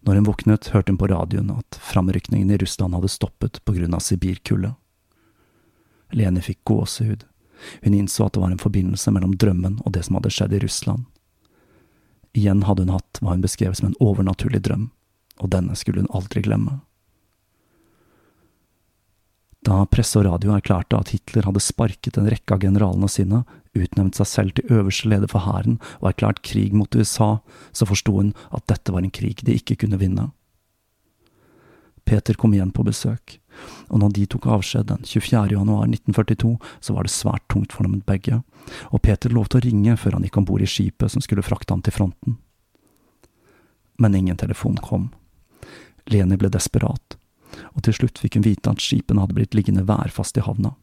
Når hun våknet, hørte hun på radioen at framrykningen i Russland hadde stoppet på grunn av sibirkulde. Lene fikk gåsehud. Hun innså at det var en forbindelse mellom drømmen og det som hadde skjedd i Russland. Igjen hadde hun hatt hva hun beskrev som en overnaturlig drøm, og denne skulle hun aldri glemme. Da presse og radio erklærte at Hitler hadde sparket en rekke av generalene sine, utnevnt seg selv til øverste leder for hæren og erklært krig mot USA, så forsto hun at dette var en krig de ikke kunne vinne. Peter kom igjen på besøk, og når de tok avskjed den 24. januar 1942, så var det svært tungt for dem begge, og Peter lovte å ringe før han gikk om bord i skipet som skulle frakte ham til fronten. Men ingen telefon kom. Leni ble desperat, og til slutt fikk hun vite at skipene hadde blitt liggende værfast i havna.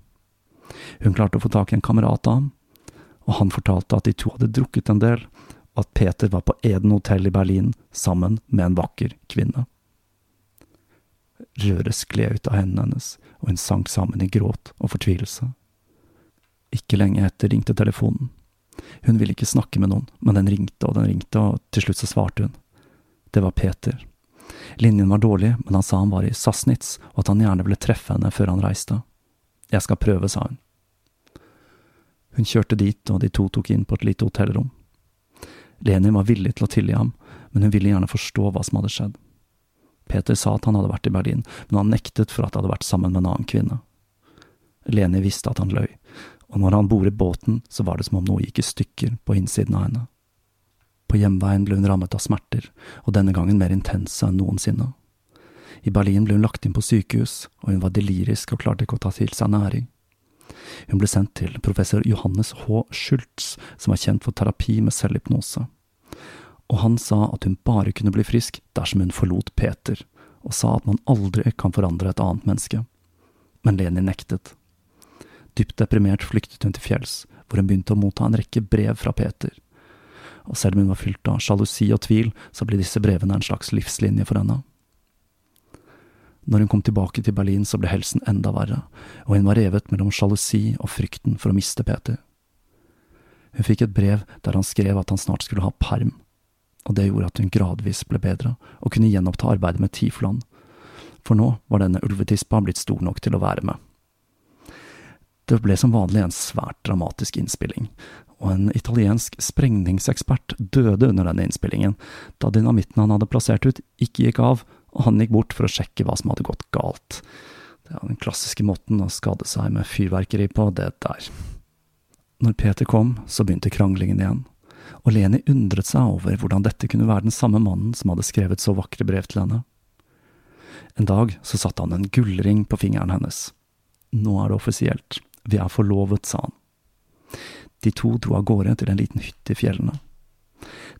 Hun klarte å få tak i en kamerat av ham, og han fortalte at de to hadde drukket en del, og at Peter var på Eden hotell i Berlin sammen med en vakker kvinne. Røret skled ut av hendene hennes, og hun sank sammen i gråt og fortvilelse. Ikke lenge etter ringte telefonen. Hun ville ikke snakke med noen, men den ringte og den ringte, og til slutt så svarte hun. Det var Peter. Linjen var dårlig, men han sa han var i Sassnitz, og at han gjerne ville treffe henne før han reiste. Jeg skal prøve, sa hun. Hun kjørte dit, og de to tok inn på et lite hotellrom. Lenin var villig til å tilgi ham, men hun ville gjerne forstå hva som hadde skjedd. Peter sa at han hadde vært i Berlin, men han nektet for at han hadde vært sammen med en annen kvinne. Leni visste at han løy, og når han boret båten, så var det som om noe gikk i stykker på innsiden av henne. På hjemveien ble hun rammet av smerter, og denne gangen mer intense enn noensinne. I Berlin ble hun lagt inn på sykehus, og hun var delirisk og klarte ikke å ta til seg næring. Hun ble sendt til professor Johannes H. Schultz, som var kjent for terapi med selvhypnose. Og han sa at hun bare kunne bli frisk dersom hun forlot Peter, og sa at man aldri kan forandre et annet menneske. Men Leni nektet. Dypt deprimert flyktet hun til fjells, hvor hun begynte å motta en rekke brev fra Peter. Og selv om hun var fylt av sjalusi og tvil, så ble disse brevene en slags livslinje for henne. Når hun kom tilbake til Berlin, så ble helsen enda verre, og hun var revet mellom sjalusi og frykten for å miste Peter. Hun fikk et brev der han skrev at han snart skulle ha perm, og det gjorde at hun gradvis ble bedre og kunne gjenoppta arbeidet med Tifland, for nå var denne ulvetispa blitt stor nok til å være med. Det ble som vanlig en svært dramatisk innspilling, og en italiensk sprengningsekspert døde under denne innspillingen, da dynamitten han hadde plassert ut, ikke gikk av, og han gikk bort for å sjekke hva som hadde gått galt. Det er den klassiske måten å skade seg med fyrverkeri på, det der. Når Peter kom, så begynte kranglingen igjen, og Leni undret seg over hvordan dette kunne være den samme mannen som hadde skrevet så vakre brev til henne. En dag så satte han en gullring på fingeren hennes. Nå er det offisielt, vi er forlovet, sa han. De to dro av gårde til en liten hytte i fjellene.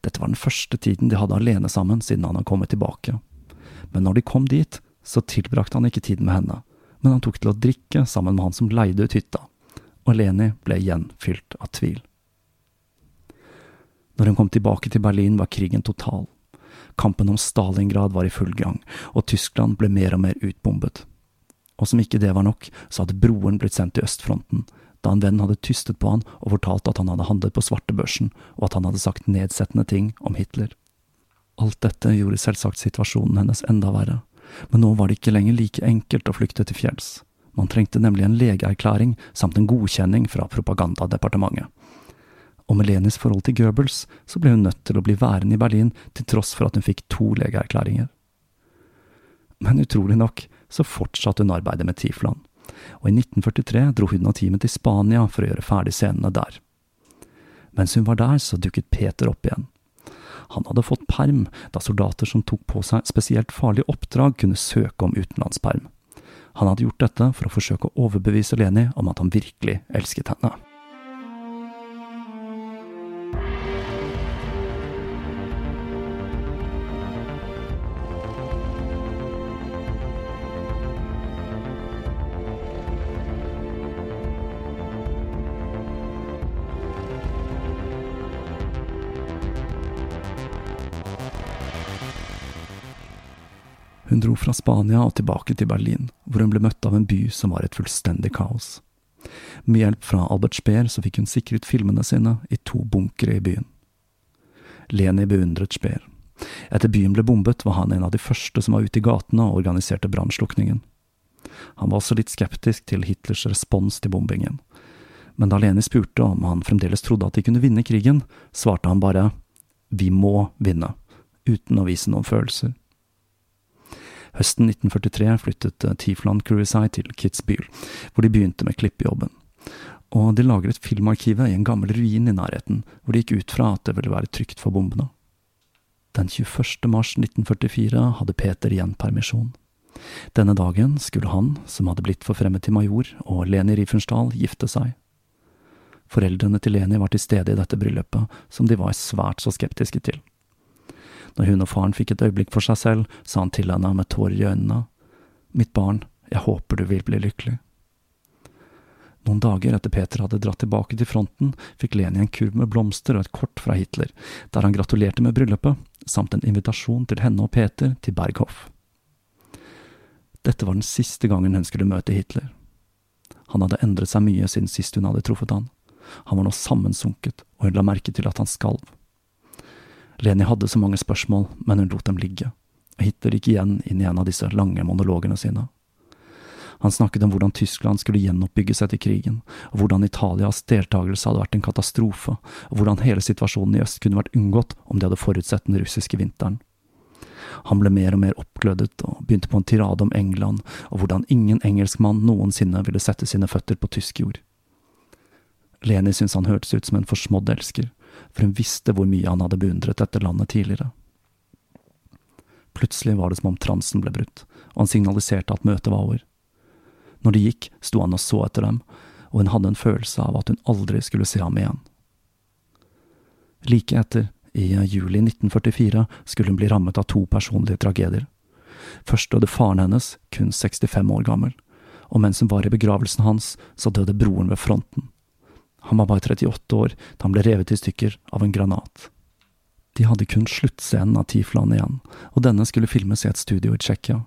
Dette var den første tiden de hadde alene sammen siden han hadde kommet tilbake. Men når de kom dit, så tilbrakte han ikke tiden med henne, men han tok til å drikke sammen med han som leide ut hytta og Leni ble igjen fylt av tvil. Når hun kom tilbake til Berlin, var krigen total. Kampen om Stalingrad var i full gang, og Tyskland ble mer og mer utbombet. Og som ikke det var nok, så hadde broren blitt sendt til østfronten, da en venn hadde tystet på han og fortalt at han hadde handlet på svartebørsen, og at han hadde sagt nedsettende ting om Hitler. Alt dette gjorde selvsagt situasjonen hennes enda verre, men nå var det ikke lenger like enkelt å flykte til fjells. Man trengte nemlig en legeerklæring samt en godkjenning fra propagandadepartementet. Og med Lenis forhold til Goebbels så ble hun nødt til å bli værende i Berlin til tross for at hun fikk to legeerklæringer. Men utrolig nok så fortsatte hun arbeidet med Tifland, og i 1943 dro hun og teamet til Spania for å gjøre ferdig scenene der. Mens hun var der, så dukket Peter opp igjen. Han hadde fått perm, da soldater som tok på seg spesielt farlige oppdrag, kunne søke om utenlandsperm. Han hadde gjort dette for å forsøke å overbevise Leni om at han virkelig elsket henne. Hun dro fra Spania og tilbake til Berlin, hvor hun ble møtt av en by som var et fullstendig kaos. Med hjelp fra Albert Speer så fikk hun sikret filmene sine i to bunkere i byen. Leni beundret Speer. Etter byen ble bombet, var han en av de første som var ute i gatene og organiserte brannslukningen. Han var også litt skeptisk til Hitlers respons til bombingen. Men da Leni spurte om han fremdeles trodde at de kunne vinne krigen, svarte han bare vi må vinne, uten å vise noen følelser. Høsten 1943 flyttet Tiefland Tifland Cruisei til Kitzbühel, hvor de begynte med klippejobben. Og de lagret filmarkivet i en gammel ruin i nærheten, hvor de gikk ut fra at det ville være trygt for bombene. Den 21. mars 1944 hadde Peter igjen permisjon. Denne dagen skulle han, som hadde blitt forfremmet til major, og Leni Riefensdahl gifte seg. Foreldrene til Leni var til stede i dette bryllupet, som de var svært så skeptiske til. Når hun og faren fikk et øyeblikk for seg selv, sa han til henne med tårer i øynene, Mitt barn, jeg håper du vil bli lykkelig. Noen dager etter Peter hadde dratt tilbake til fronten, fikk Leni en kurv med blomster og et kort fra Hitler, der han gratulerte med bryllupet, samt en invitasjon til henne og Peter til Berghof. Dette var den siste gangen hun skulle møte Hitler. Han hadde endret seg mye siden sist hun hadde truffet han. Han var nå sammensunket, og hun la merke til at han skalv. Leni hadde så mange spørsmål, men hun lot dem ligge, og Hitler gikk igjen inn i en av disse lange monologene sine. Han snakket om hvordan Tyskland skulle gjenoppbygges til krigen, og hvordan Italias deltakelse hadde vært en katastrofe, og hvordan hele situasjonen i øst kunne vært unngått om de hadde forutsett den russiske vinteren. Han ble mer og mer oppglødet og begynte på en tirade om England og hvordan ingen engelskmann noensinne ville sette sine føtter på tysk jord. Leni syntes han hørtes ut som en forsmådd elsker, for hun visste hvor mye han hadde beundret dette landet tidligere. Plutselig var det som om transen ble brutt, og han signaliserte at møtet var over. Når de gikk, sto han og så etter dem, og hun hadde en følelse av at hun aldri skulle se ham igjen. Like etter, I juli 1944 skulle hun bli rammet av to personlige tragedier. Først døde faren hennes, kun 65 år gammel, og mens hun var i begravelsen hans, så døde broren ved fronten. Han var bare 38 år da han ble revet i stykker av en granat. De hadde kun sluttscenen av Tiflan igjen, og denne skulle filmes i et studio i Tsjekkia.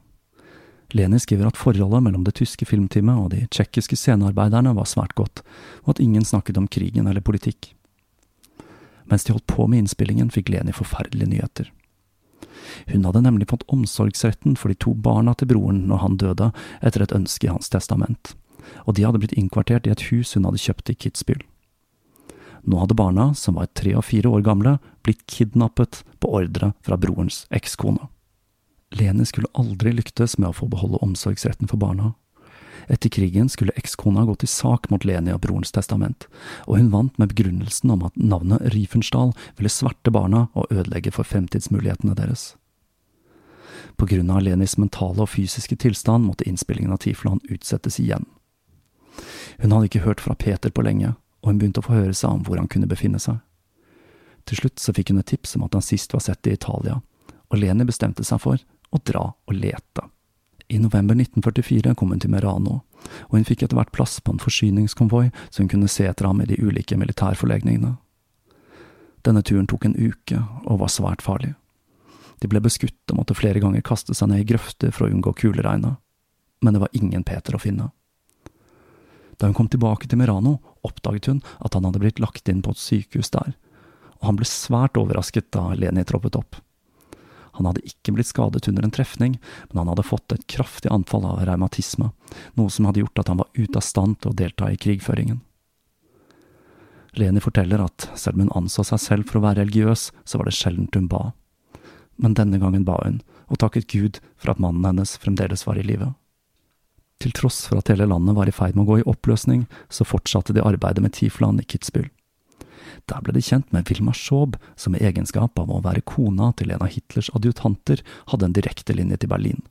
Leni skriver at forholdet mellom det tyske filmteamet og de tsjekkiske scenearbeiderne var svært godt, og at ingen snakket om krigen eller politikk. Mens de holdt på med innspillingen, fikk Leni forferdelige nyheter. Hun hadde nemlig fått omsorgsretten for de to barna til broren når han døde, etter et ønske i hans testament, og de hadde blitt innkvartert i et hus hun hadde kjøpt i Kitzbühel. Nå hadde barna, som var tre og fire år gamle, blitt kidnappet på ordre fra brorens ekskone. Leni skulle aldri lyktes med å få beholde omsorgsretten for barna. Etter krigen skulle ekskona gå til sak mot Leni og brorens testament, og hun vant med begrunnelsen om at navnet Riefenstahl ville sverte barna og ødelegge for fremtidsmulighetene deres. På grunn av Lenis mentale og fysiske tilstand måtte innspillingen av Tiflan utsettes igjen. Hun hadde ikke hørt fra Peter på lenge, og hun begynte å få høre seg om hvor han kunne befinne seg. Til slutt så fikk hun et tips om at han sist var sett i Italia, og Leni bestemte seg for å dra og lete. I november 1944 kom hun til Merano, og hun fikk etter hvert plass på en forsyningskonvoi så hun kunne se etter ham i de ulike militærforlegningene. Denne turen tok en uke og var svært farlig. De ble beskutt og måtte flere ganger kaste seg ned i grøfter for å unngå kuleregnet, men det var ingen Peter å finne. Da hun kom tilbake til Merano, oppdaget hun at han hadde blitt lagt inn på et sykehus der, og han ble svært overrasket da Leni troppet opp. Han hadde ikke blitt skadet under en trefning, men han hadde fått et kraftig anfall av revmatisme, noe som hadde gjort at han var ute av stand til å delta i krigføringen. Leni forteller at selv om hun anså seg selv for å være religiøs, så var det sjeldent hun ba. Men denne gangen ba hun, og takket Gud for at mannen hennes fremdeles var i live. Til tross for at hele landet var i ferd med å gå i oppløsning, så fortsatte de arbeidet med Tiflan i Kitzbühel. Der ble de kjent med Wilma Schaub, som i egenskap av å være kona til en av Hitlers adjutanter hadde en direkte linje til Berlin,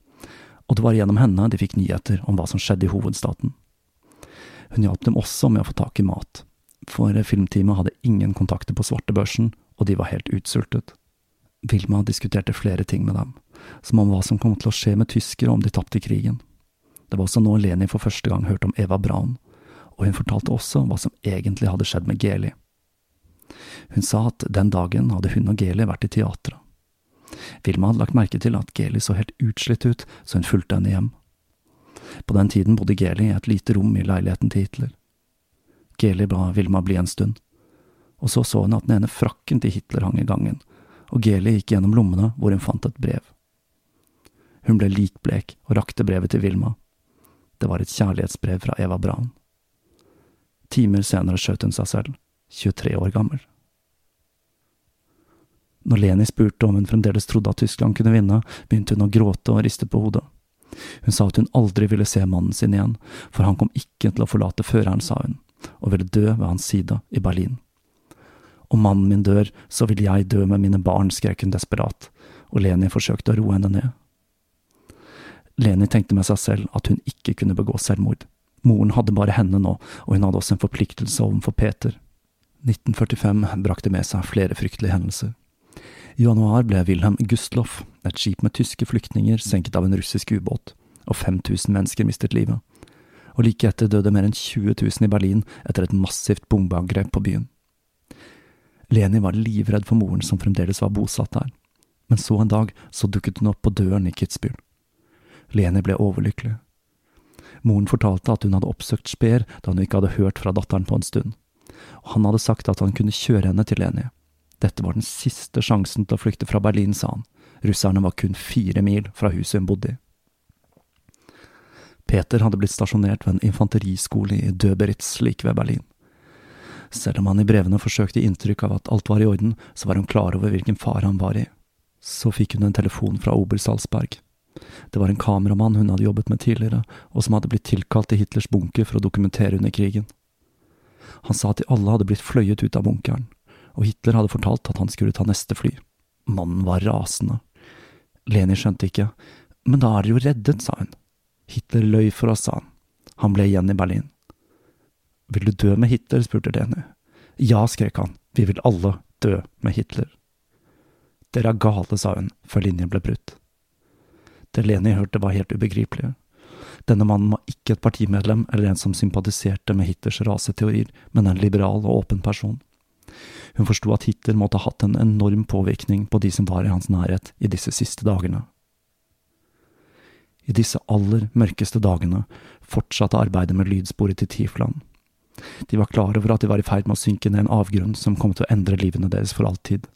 og det var gjennom henne de fikk nyheter om hva som skjedde i hovedstaten. Hun hjalp dem også med å få tak i mat, for filmteamet hadde ingen kontakter på svartebørsen, og de var helt utsultet. Wilma diskuterte flere ting med dem, som om hva som kom til å skje med tyskere om de tapte krigen. Det var også nå Leni for første gang hørte om Eva Braun, og hun fortalte også hva som egentlig hadde skjedd med Geli. Hun sa at den dagen hadde hun og Geli vært i teatret. Vilma hadde lagt merke til at Geli så helt utslitt ut, så hun fulgte henne hjem. På den tiden bodde Geli i et lite rom i leiligheten til Hitler. Geli ba Vilma bli en stund, og så så hun at den ene frakken til Hitler hang i gangen, og Geli gikk gjennom lommene hvor hun fant et brev. Hun ble likblek og rakte brevet til Vilma. Det var et kjærlighetsbrev fra Eva Braun. Timer senere skjøt hun seg selv, 23 år gammel. Når Leni spurte om hun fremdeles trodde at Tyskland kunne vinne, begynte hun å gråte og riste på hodet. Hun sa at hun aldri ville se mannen sin igjen, for han kom ikke til å forlate føreren, sa hun, og ville dø ved hans side i Berlin. Om mannen min dør, så vil jeg dø med mine barn, skrek hun desperat, og Leni forsøkte å roe henne ned. Leni tenkte med seg selv at hun ikke kunne begå selvmord. Moren hadde bare henne nå, og hun hadde også en forpliktelse overfor Peter. 1945 brakte med seg flere fryktelige hendelser. I januar ble Wilhelm Gustloff, et skip med tyske flyktninger, senket av en russisk ubåt, og 5000 mennesker mistet livet. Og like etter døde mer enn 20 000 i Berlin etter et massivt bombeangrep på byen. Leni var livredd for moren som fremdeles var bosatt der, men så en dag så dukket hun opp på døren i Kitzbühel. Leni ble overlykkelig. Moren fortalte at hun hadde oppsøkt Speer da hun ikke hadde hørt fra datteren på en stund, og han hadde sagt at han kunne kjøre henne til Leni. Dette var den siste sjansen til å flykte fra Berlin, sa han. Russerne var kun fire mil fra huset hun bodde i. Peter hadde blitt stasjonert ved en infanteriskole i Döberitz like ved Berlin. Selv om han i brevene forsøkte inntrykk av at alt var i orden, så var hun klar over hvilken fare han var i. Så fikk hun en telefon fra Obersalzberg. Det var en kameramann hun hadde jobbet med tidligere, og som hadde blitt tilkalt til Hitlers bunker for å dokumentere under krigen. Han sa at de alle hadde blitt fløyet ut av bunkeren, og Hitler hadde fortalt at han skulle ta neste fly. Mannen var rasende. Leni skjønte ikke, men da er dere jo reddet, sa hun. Hitler løy for oss, sa han. Han ble igjen i Berlin. Vil du dø med Hitler? spurte Leni. Ja, skrek han, vi vil alle dø med Hitler. Dere er gale, sa hun, før linjen ble brutt. Det Leni hørte var helt ubegripelig. Denne mannen var ikke et partimedlem eller en som sympatiserte med Hitlers raseteorier, men en liberal og åpen person. Hun forsto at Hitler måtte ha hatt en enorm påvirkning på de som var i hans nærhet i disse siste dagene. I disse aller mørkeste dagene fortsatte arbeidet med lydsporet til Tifland. De var klar over at de var i ferd med å synke ned en avgrunn som kom til å endre livene deres for alltid,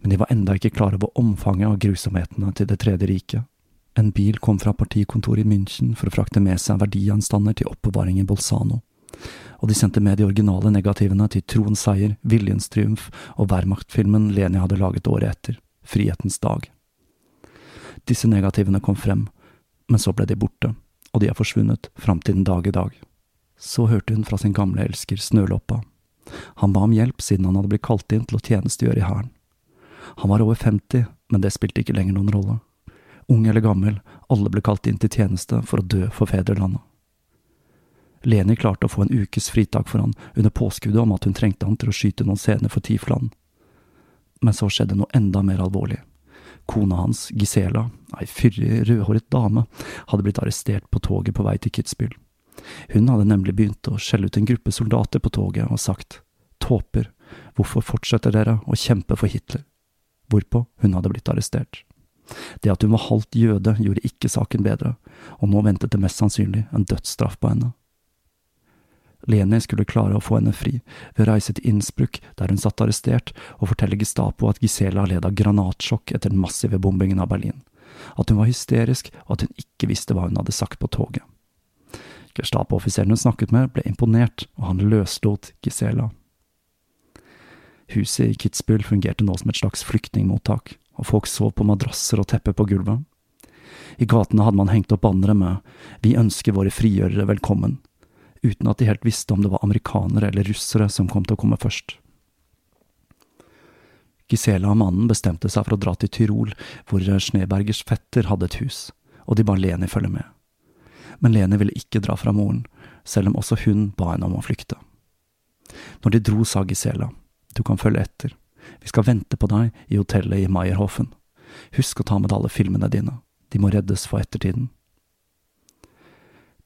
men de var enda ikke klar over omfanget av grusomhetene til Det tredje riket. En bil kom fra partikontoret i München for å frakte med seg verdigjenstander til oppbevaring i Bolzano, og de sendte med de originale negativene til Troens seier, Viljens triumf og Wehrmacht-filmen Leni hadde laget året etter, Frihetens dag. Disse negativene kom frem, men så ble de borte, og de er forsvunnet fram til den dag i dag. Så hørte hun fra sin gamle elsker Snøloppa. Han ba om hjelp siden han hadde blitt kalt inn til å tjenestegjøre i hæren. Han var over 50, men det spilte ikke lenger noen rolle. Ung eller gammel, alle ble kalt inn til tjeneste for å dø for fedrelandet. Leni klarte å få en ukes fritak for han under påskuddet om at hun trengte han til å skyte noen scener for Tifland. Men så skjedde noe enda mer alvorlig. Kona hans, Gisela, ei fyrig, rødhåret dame, hadde blitt arrestert på toget på vei til Kitzbühel. Hun hadde nemlig begynt å skjelle ut en gruppe soldater på toget og sagt tåper, hvorfor fortsetter dere å kjempe for Hitler? Hvorpå hun hadde blitt arrestert. Det at hun var halvt jøde gjorde ikke saken bedre, og nå ventet det mest sannsynlig en dødsstraff på henne. Leni skulle klare å få henne fri ved å reise til Innsbruck, der hun satt arrestert, og fortelle Gestapo at Gisela led av granatsjokk etter den massive bombingen av Berlin, at hun var hysterisk, og at hun ikke visste hva hun hadde sagt på toget. Gestapo-offiseren hun snakket med, ble imponert, og han løslot Gisela. Huset i Kitzbühel fungerte nå som et slags flyktningmottak, og folk sov på madrasser og tepper på gulvet. I gatene hadde man hengt opp bannere med Vi ønsker våre frigjørere velkommen, uten at de helt visste om det var amerikanere eller russere som kom til å komme først. Gisela og mannen bestemte seg for å dra til Tyrol, hvor Schnebergers fetter hadde et hus, og de ba Leni følge med. Men Leni ville ikke dra fra moren, selv om også hun ba henne om å flykte. Når de dro, sa Gisela, du kan følge etter, vi skal vente på deg i hotellet i Meierhofen. Husk å ta med alle filmene dine, de må reddes for ettertiden.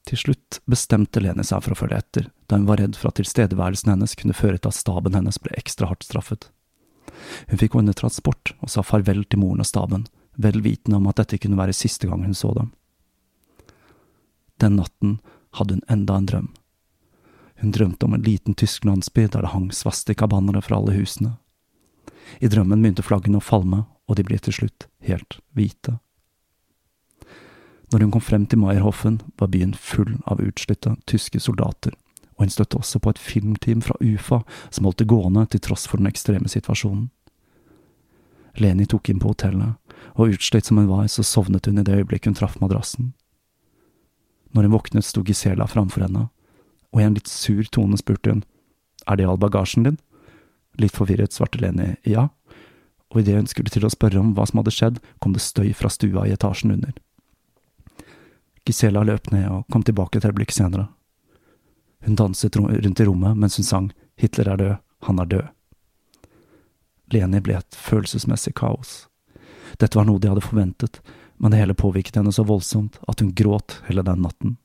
Til slutt bestemte Leni seg for å følge etter, da hun var redd for at tilstedeværelsen hennes kunne føre til at staben hennes ble ekstra hardt straffet. Hun fikk under transport og sa farvel til moren og staben, vel vitende om at dette kunne være siste gang hun så dem. Den natten hadde hun enda en drøm. Hun drømte om en liten tysk landsby der det hang svastikabannere fra alle husene. I drømmen begynte flaggene å falme, og de ble til slutt helt hvite. Når hun kom frem til Meierhoffen, var byen full av utslitte tyske soldater, og hun støtte også på et filmteam fra UFA som holdt det gående til tross for den ekstreme situasjonen. Leni tok inn på hotellet, og utslitt som hun var, så sovnet hun i det øyeblikket hun traff madrassen. Når hun våknet, sto Gisela framfor henne, og i en litt sur tone spurte hun, er det all bagasjen din? Litt forvirret svarte Leni ja, og idet hun skulle til å spørre om hva som hadde skjedd, kom det støy fra stua i etasjen under. Gisela løp ned og kom tilbake et øyeblikk senere. Hun danset rundt i rommet mens hun sang Hitler er død, han er død. Leni ble et følelsesmessig kaos. Dette var noe de hadde forventet, men det hele påvirket henne så voldsomt at hun gråt hele den natten.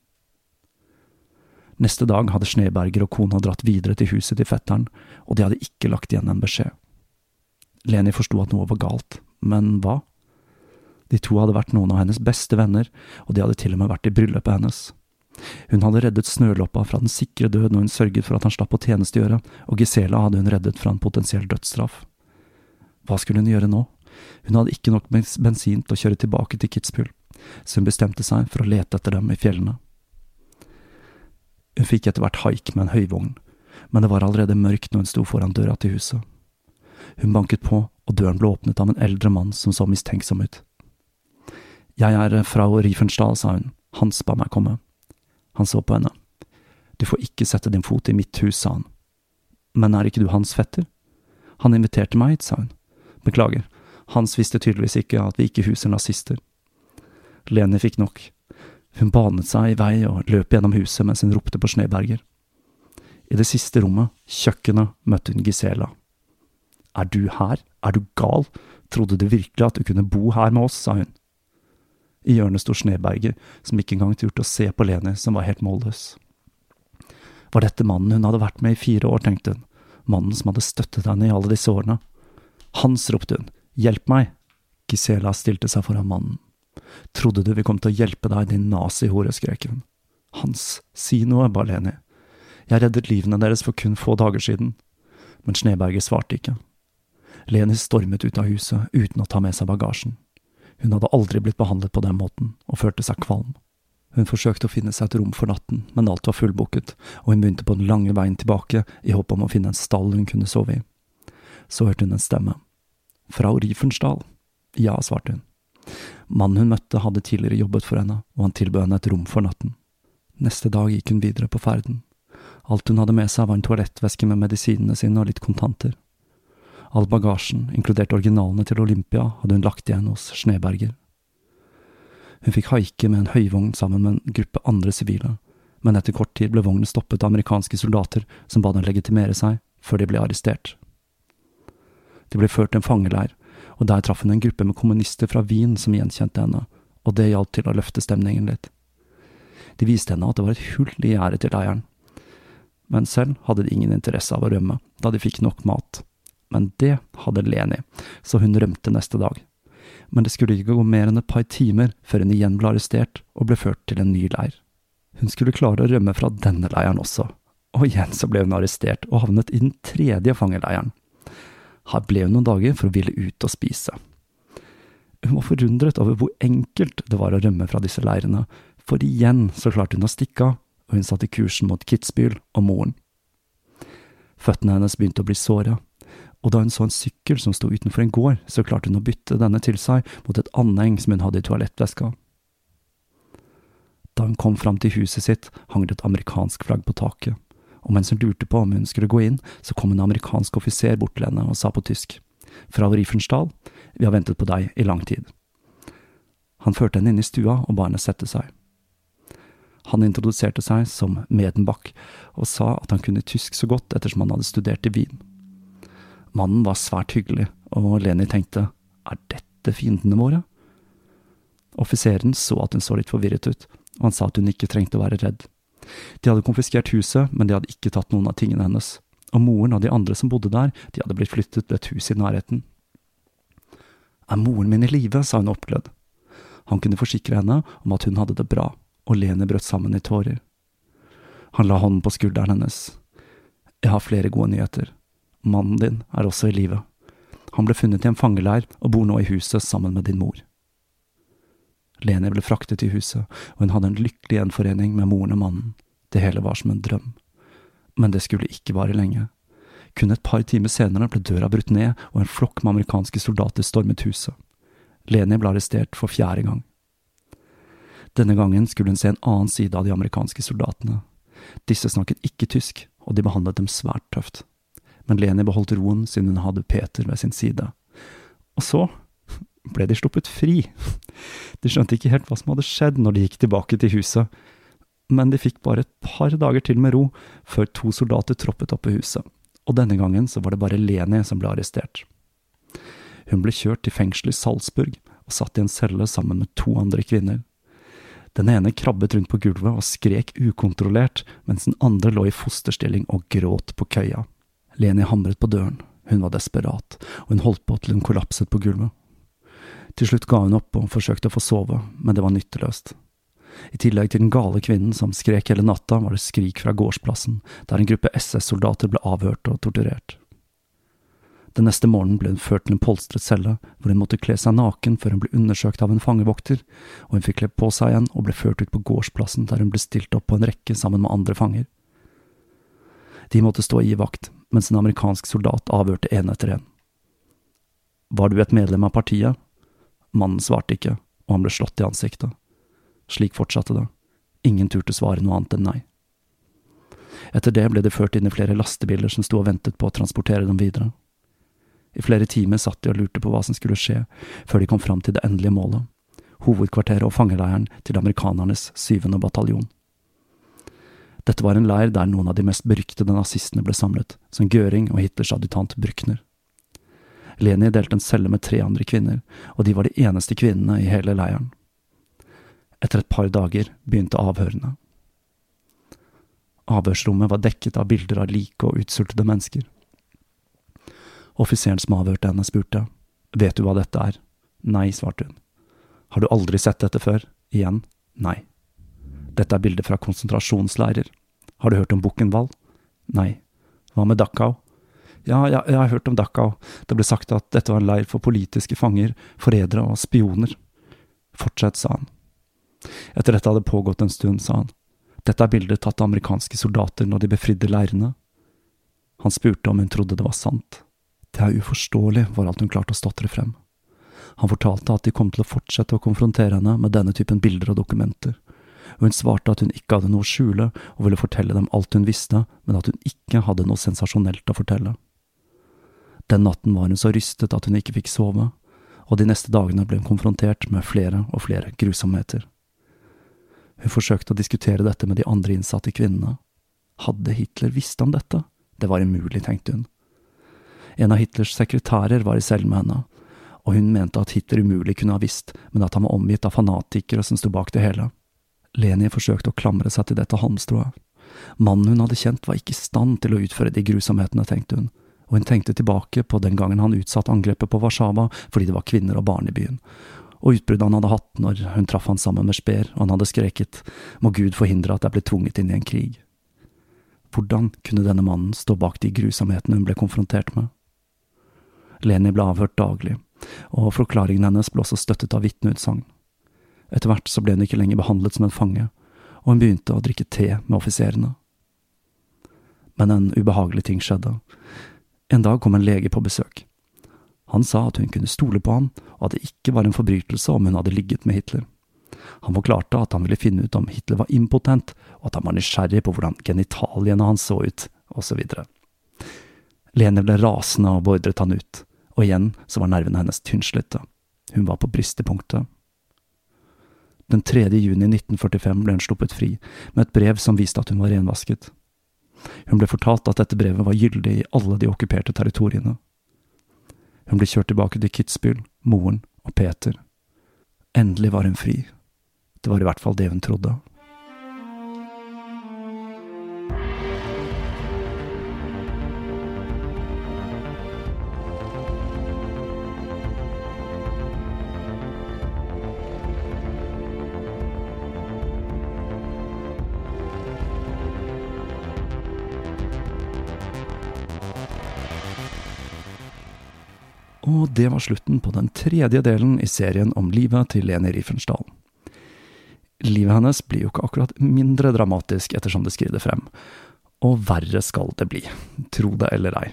Neste dag hadde Sneberger og kona dratt videre til huset til fetteren, og de hadde ikke lagt igjen en beskjed. Leni forsto at noe var galt, men hva? De to hadde vært noen av hennes beste venner, og de hadde til og med vært i bryllupet hennes. Hun hadde reddet Snøloppa fra den sikre død når hun sørget for at han slapp å tjenestegjøre, og Gisela hadde hun reddet fra en potensiell dødsstraff. Hva skulle hun gjøre nå? Hun hadde ikke nok bensin til å kjøre tilbake til Kitzbühel, så hun bestemte seg for å lete etter dem i fjellene. Hun fikk etter hvert haik med en høyvogn, men det var allerede mørkt når hun sto foran døra til huset. Hun banket på, og døren ble åpnet av en eldre mann som så mistenksom ut. Jeg er fra Riefenstahl, sa hun, Hans ba meg komme. Han så på henne. Du får ikke sette din fot i mitt hus, sa han. Men er ikke du hans fetter? Han inviterte meg hit, sa hun. Beklager, Hans visste tydeligvis ikke at vi ikke huser nazister. Leni fikk nok. Hun banet seg i vei og løp gjennom huset mens hun ropte på Sneberger. I det siste rommet, kjøkkenet, møtte hun Gisela. Er du her? Er du gal? Trodde du virkelig at du kunne bo her med oss? sa hun. I hjørnet sto Sneberger, som ikke engang turte å se på Leni, som var helt målløs. Var dette mannen hun hadde vært med i fire år, tenkte hun, mannen som hadde støttet henne i alle disse årene? Hans, ropte hun, hjelp meg! Gisela stilte seg foran mannen. Trodde du vi kom til å hjelpe deg, din nazihore, skrek hun. Hans, si noe, ba Leni. Jeg reddet livene deres for kun få dager siden. Men Sneberget svarte ikke. Leni stormet ut av huset uten å ta med seg bagasjen. Hun hadde aldri blitt behandlet på den måten, og følte seg kvalm. Hun forsøkte å finne seg et rom for natten, men alt var fullbooket, og hun begynte på den lange veien tilbake i håp om å finne en stall hun kunne sove i. Så hørte hun en stemme. Frau Riefensdahl. Ja, svarte hun. Mannen hun møtte, hadde tidligere jobbet for henne, og han tilbød henne et rom for natten. Neste dag gikk hun videre på ferden. Alt hun hadde med seg, var en toalettveske med medisinene sine og litt kontanter. All bagasjen, inkludert originalene til Olympia, hadde hun lagt igjen hos Sneberger. Hun fikk haike med en høyvogn sammen med en gruppe andre sivile, men etter kort tid ble vognen stoppet av amerikanske soldater som ba dem legitimere seg, før de ble arrestert. De ble ført til en fangeleir, og der traff hun en gruppe med kommunister fra Wien som gjenkjente henne, og det hjalp til å løfte stemningen litt. De viste henne at det var et hull i gjerdet til leiren. Men selv hadde de ingen interesse av å rømme, da de fikk nok mat. Men det hadde Leni, så hun rømte neste dag. Men det skulle ikke gå mer enn et par timer før hun igjen ble arrestert og ble ført til en ny leir. Hun skulle klare å rømme fra denne leiren også, og igjen så ble hun arrestert og havnet i den tredje fangeleiren. Her ble hun noen dager for å ville ut og spise. Hun var forundret over hvor enkelt det var å rømme fra disse leirene, for igjen så klarte hun å stikke av, og hun satte kursen mot Kitzbühel og moren. Føttene hennes begynte å bli såre, og da hun så en sykkel som sto utenfor en gård, så klarte hun å bytte denne til seg mot et anheng som hun hadde i toalettveska. Da hun kom fram til huset sitt, hang det et amerikansk flagg på taket, og mens hun lurte på om hun skulle gå inn, så kom en amerikansk offiser bort til henne og sa på tysk, Frau Riefenstahl, vi har ventet på deg i lang tid. Han førte henne inn i stua og ba henne sette seg. Han introduserte seg som Medenbach, og sa at han kunne tysk så godt ettersom han hadde studert i Wien. Mannen var svært hyggelig, og Leni tenkte, er dette fiendene våre? Offiseren så at hun så litt forvirret ut, og han sa at hun ikke trengte å være redd. De hadde konfiskert huset, men de hadde ikke tatt noen av tingene hennes, og moren og de andre som bodde der, de hadde blitt flyttet til et hus i nærheten. Er moren min i live? sa hun oppglødd. Han kunne forsikre henne om at hun hadde det bra og Lene brøt sammen i tårer. Han la hånden på skulderen hennes. Jeg har flere gode nyheter. Mannen din er også i live. Han ble funnet i en fangeleir og bor nå i huset sammen med din mor. Leni ble fraktet til huset, og hun hadde en lykkelig gjenforening med moren og mannen. Det hele var som en drøm. Men det skulle ikke vare lenge. Kun et par timer senere ble døra brutt ned, og en flokk med amerikanske soldater stormet huset. Leni ble arrestert for fjerde gang. Denne gangen skulle hun se en annen side av de amerikanske soldatene. Disse snakket ikke tysk, og de behandlet dem svært tøft. Men Leni beholdt roen siden hun hadde Peter ved sin side. Og så ble de sluppet fri. De skjønte ikke helt hva som hadde skjedd når de gikk tilbake til huset, men de fikk bare et par dager til med ro før to soldater troppet opp i huset, og denne gangen så var det bare Leni som ble arrestert. Hun ble kjørt til fengselet i Salzburg og satt i en celle sammen med to andre kvinner. Den ene krabbet rundt på gulvet og skrek ukontrollert, mens den andre lå i fosterstilling og gråt på køya. Leni hamret på døren, hun var desperat, og hun holdt på til hun kollapset på gulvet. Til slutt ga hun opp og forsøkte å få sove, men det var nytteløst. I tillegg til den gale kvinnen som skrek hele natta, var det skrik fra gårdsplassen, der en gruppe SS-soldater ble avhørt og torturert. Den neste morgenen ble hun ført til en polstret celle, hvor hun måtte kle seg naken før hun ble undersøkt av en fangevokter, og hun fikk kledd på seg igjen og ble ført ut på gårdsplassen der hun ble stilt opp på en rekke sammen med andre fanger. De måtte stå i vakt, mens en amerikansk soldat avhørte en etter en. Var du et medlem av partiet? Mannen svarte ikke, og han ble slått i ansiktet. Slik fortsatte det. Ingen turte svare noe annet enn nei. Etter det ble de ført inn i flere lastebiler som sto og ventet på å transportere dem videre. I flere timer satt de og lurte på hva som skulle skje, før de kom fram til det endelige målet, hovedkvarteret og fangeleiren til amerikanernes syvende bataljon. Dette var en leir der noen av de mest beryktede nazistene ble samlet, som Göring og Hitlers adjutant Brückner. Leni delte en celle med tre andre kvinner, og de var de eneste kvinnene i hele leiren. Etter et par dager begynte avhørene. Avhørsrommet var dekket av bilder av like og utsultede mennesker. Offiseren som avhørte henne, spurte. Vet du hva dette er? Nei, svarte hun. Har du aldri sett dette før? Igjen, nei. Dette er bilder fra konsentrasjonsleirer. Har du hørt om Buchenwald? Nei. Hva med Dachau? Ja, ja, jeg har hørt om Dachau. Det ble sagt at dette var en leir for politiske fanger, forrædere og spioner. Fortsett, sa han. Etter dette hadde pågått en stund, sa han. Dette er bilder tatt av amerikanske soldater når de befridde leirene. Han spurte om hun trodde det var sant. Det er uforståelig, var alt hun klarte å stotre frem. Han fortalte at de kom til å fortsette å konfrontere henne med denne typen bilder og dokumenter, og hun svarte at hun ikke hadde noe å skjule og ville fortelle dem alt hun visste, men at hun ikke hadde noe sensasjonelt å fortelle. Den natten var hun så rystet at hun ikke fikk sove, og de neste dagene ble hun konfrontert med flere og flere grusomheter. Hun forsøkte å diskutere dette med de andre innsatte kvinnene. Hadde Hitler visst om dette? Det var umulig, tenkte hun. En av Hitlers sekretærer var i selv med henne, og hun mente at Hitler umulig kunne ha visst, men at han var omgitt av fanatikere som sto bak det hele. Leni forsøkte å klamre seg til dette halmstrået. Mannen hun hadde kjent, var ikke i stand til å utføre de grusomhetene, tenkte hun, og hun tenkte tilbake på den gangen han utsatte angrepet på Warszawa fordi det var kvinner og barn i byen, og utbruddet han hadde hatt når hun traff han sammen med Speer, og han hadde skreket må Gud forhindre at jeg ble tvunget inn i en krig. Hvordan kunne denne mannen stå bak de grusomhetene hun ble konfrontert med? Leni ble avhørt daglig, og forklaringen hennes ble også støttet av vitneutsagn. Etter hvert så ble hun ikke lenger behandlet som en fange, og hun begynte å drikke te med offiserene. Men en ubehagelig ting skjedde. En dag kom en lege på besøk. Han sa at hun kunne stole på han, og at det ikke var en forbrytelse om hun hadde ligget med Hitler. Han forklarte at han ville finne ut om Hitler var impotent, og at han var nysgjerrig på hvordan genitaliene hans så ut, osv. Lene ble rasende og beordret han ut og igjen så var nervene hennes tynnslitte. Hun var på bristepunktet. Den 3. juni 1945 ble hun sluppet fri, med et brev som viste at hun var renvasket. Hun ble fortalt at dette brevet var gyldig i alle de okkuperte territoriene. Hun ble kjørt tilbake til Kitzbühel, moren og Peter. Endelig var hun fri. Det var i hvert fall det hun trodde. Det var slutten på den tredje delen i serien om livet til Leni Riefenstahl. Livet hennes blir jo ikke akkurat mindre dramatisk ettersom det skrider frem. Og verre skal det bli, tro det eller ei.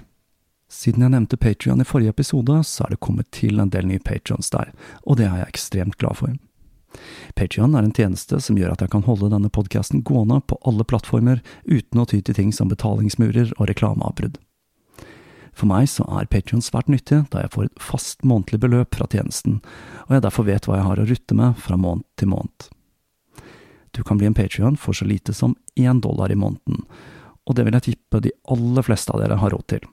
Siden jeg nevnte Patrion i forrige episode, så er det kommet til en del nye patrions der, og det er jeg ekstremt glad for. Patrion er en tjeneste som gjør at jeg kan holde denne podkasten gående på alle plattformer uten å ty til ting som betalingsmurer og reklameavbrudd. For meg så er Patrion svært nyttig, da jeg får et fast månedlig beløp fra tjenesten, og jeg derfor vet hva jeg har å rutte med fra måned til måned. Du kan bli en Patrion for så lite som én dollar i måneden, og det vil jeg tippe de aller fleste av dere har råd til.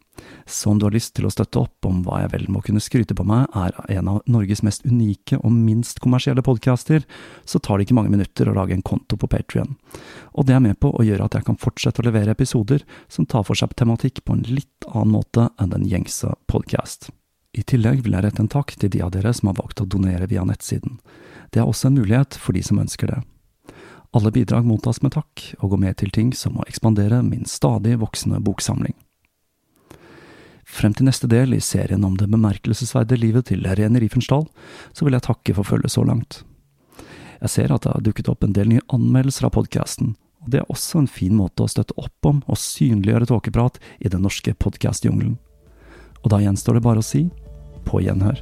Så om du har lyst til å støtte opp om hva jeg vel må kunne skryte på meg er en av Norges mest unike og minst kommersielle podcaster, så tar det ikke mange minutter å lage en konto på Patrion. Og det er med på å gjøre at jeg kan fortsette å levere episoder som tar for seg tematikk på en litt annen måte enn den gjengse podcast. I tillegg vil jeg rette en takk til de av dere som har valgt å donere via nettsiden. Det er også en mulighet for de som ønsker det. Alle bidrag mottas med takk, og går med til ting som å ekspandere min stadig voksende boksamling. Frem til neste del i serien om det bemerkelsesverdige livet til Rene Riefenstahl, så vil jeg takke for følget så langt. Jeg ser at det har dukket opp en del nye anmeldelser av podkasten, og det er også en fin måte å støtte opp om og synliggjøre tåkeprat i den norske podkastjungelen. Og da gjenstår det bare å si på gjenhør.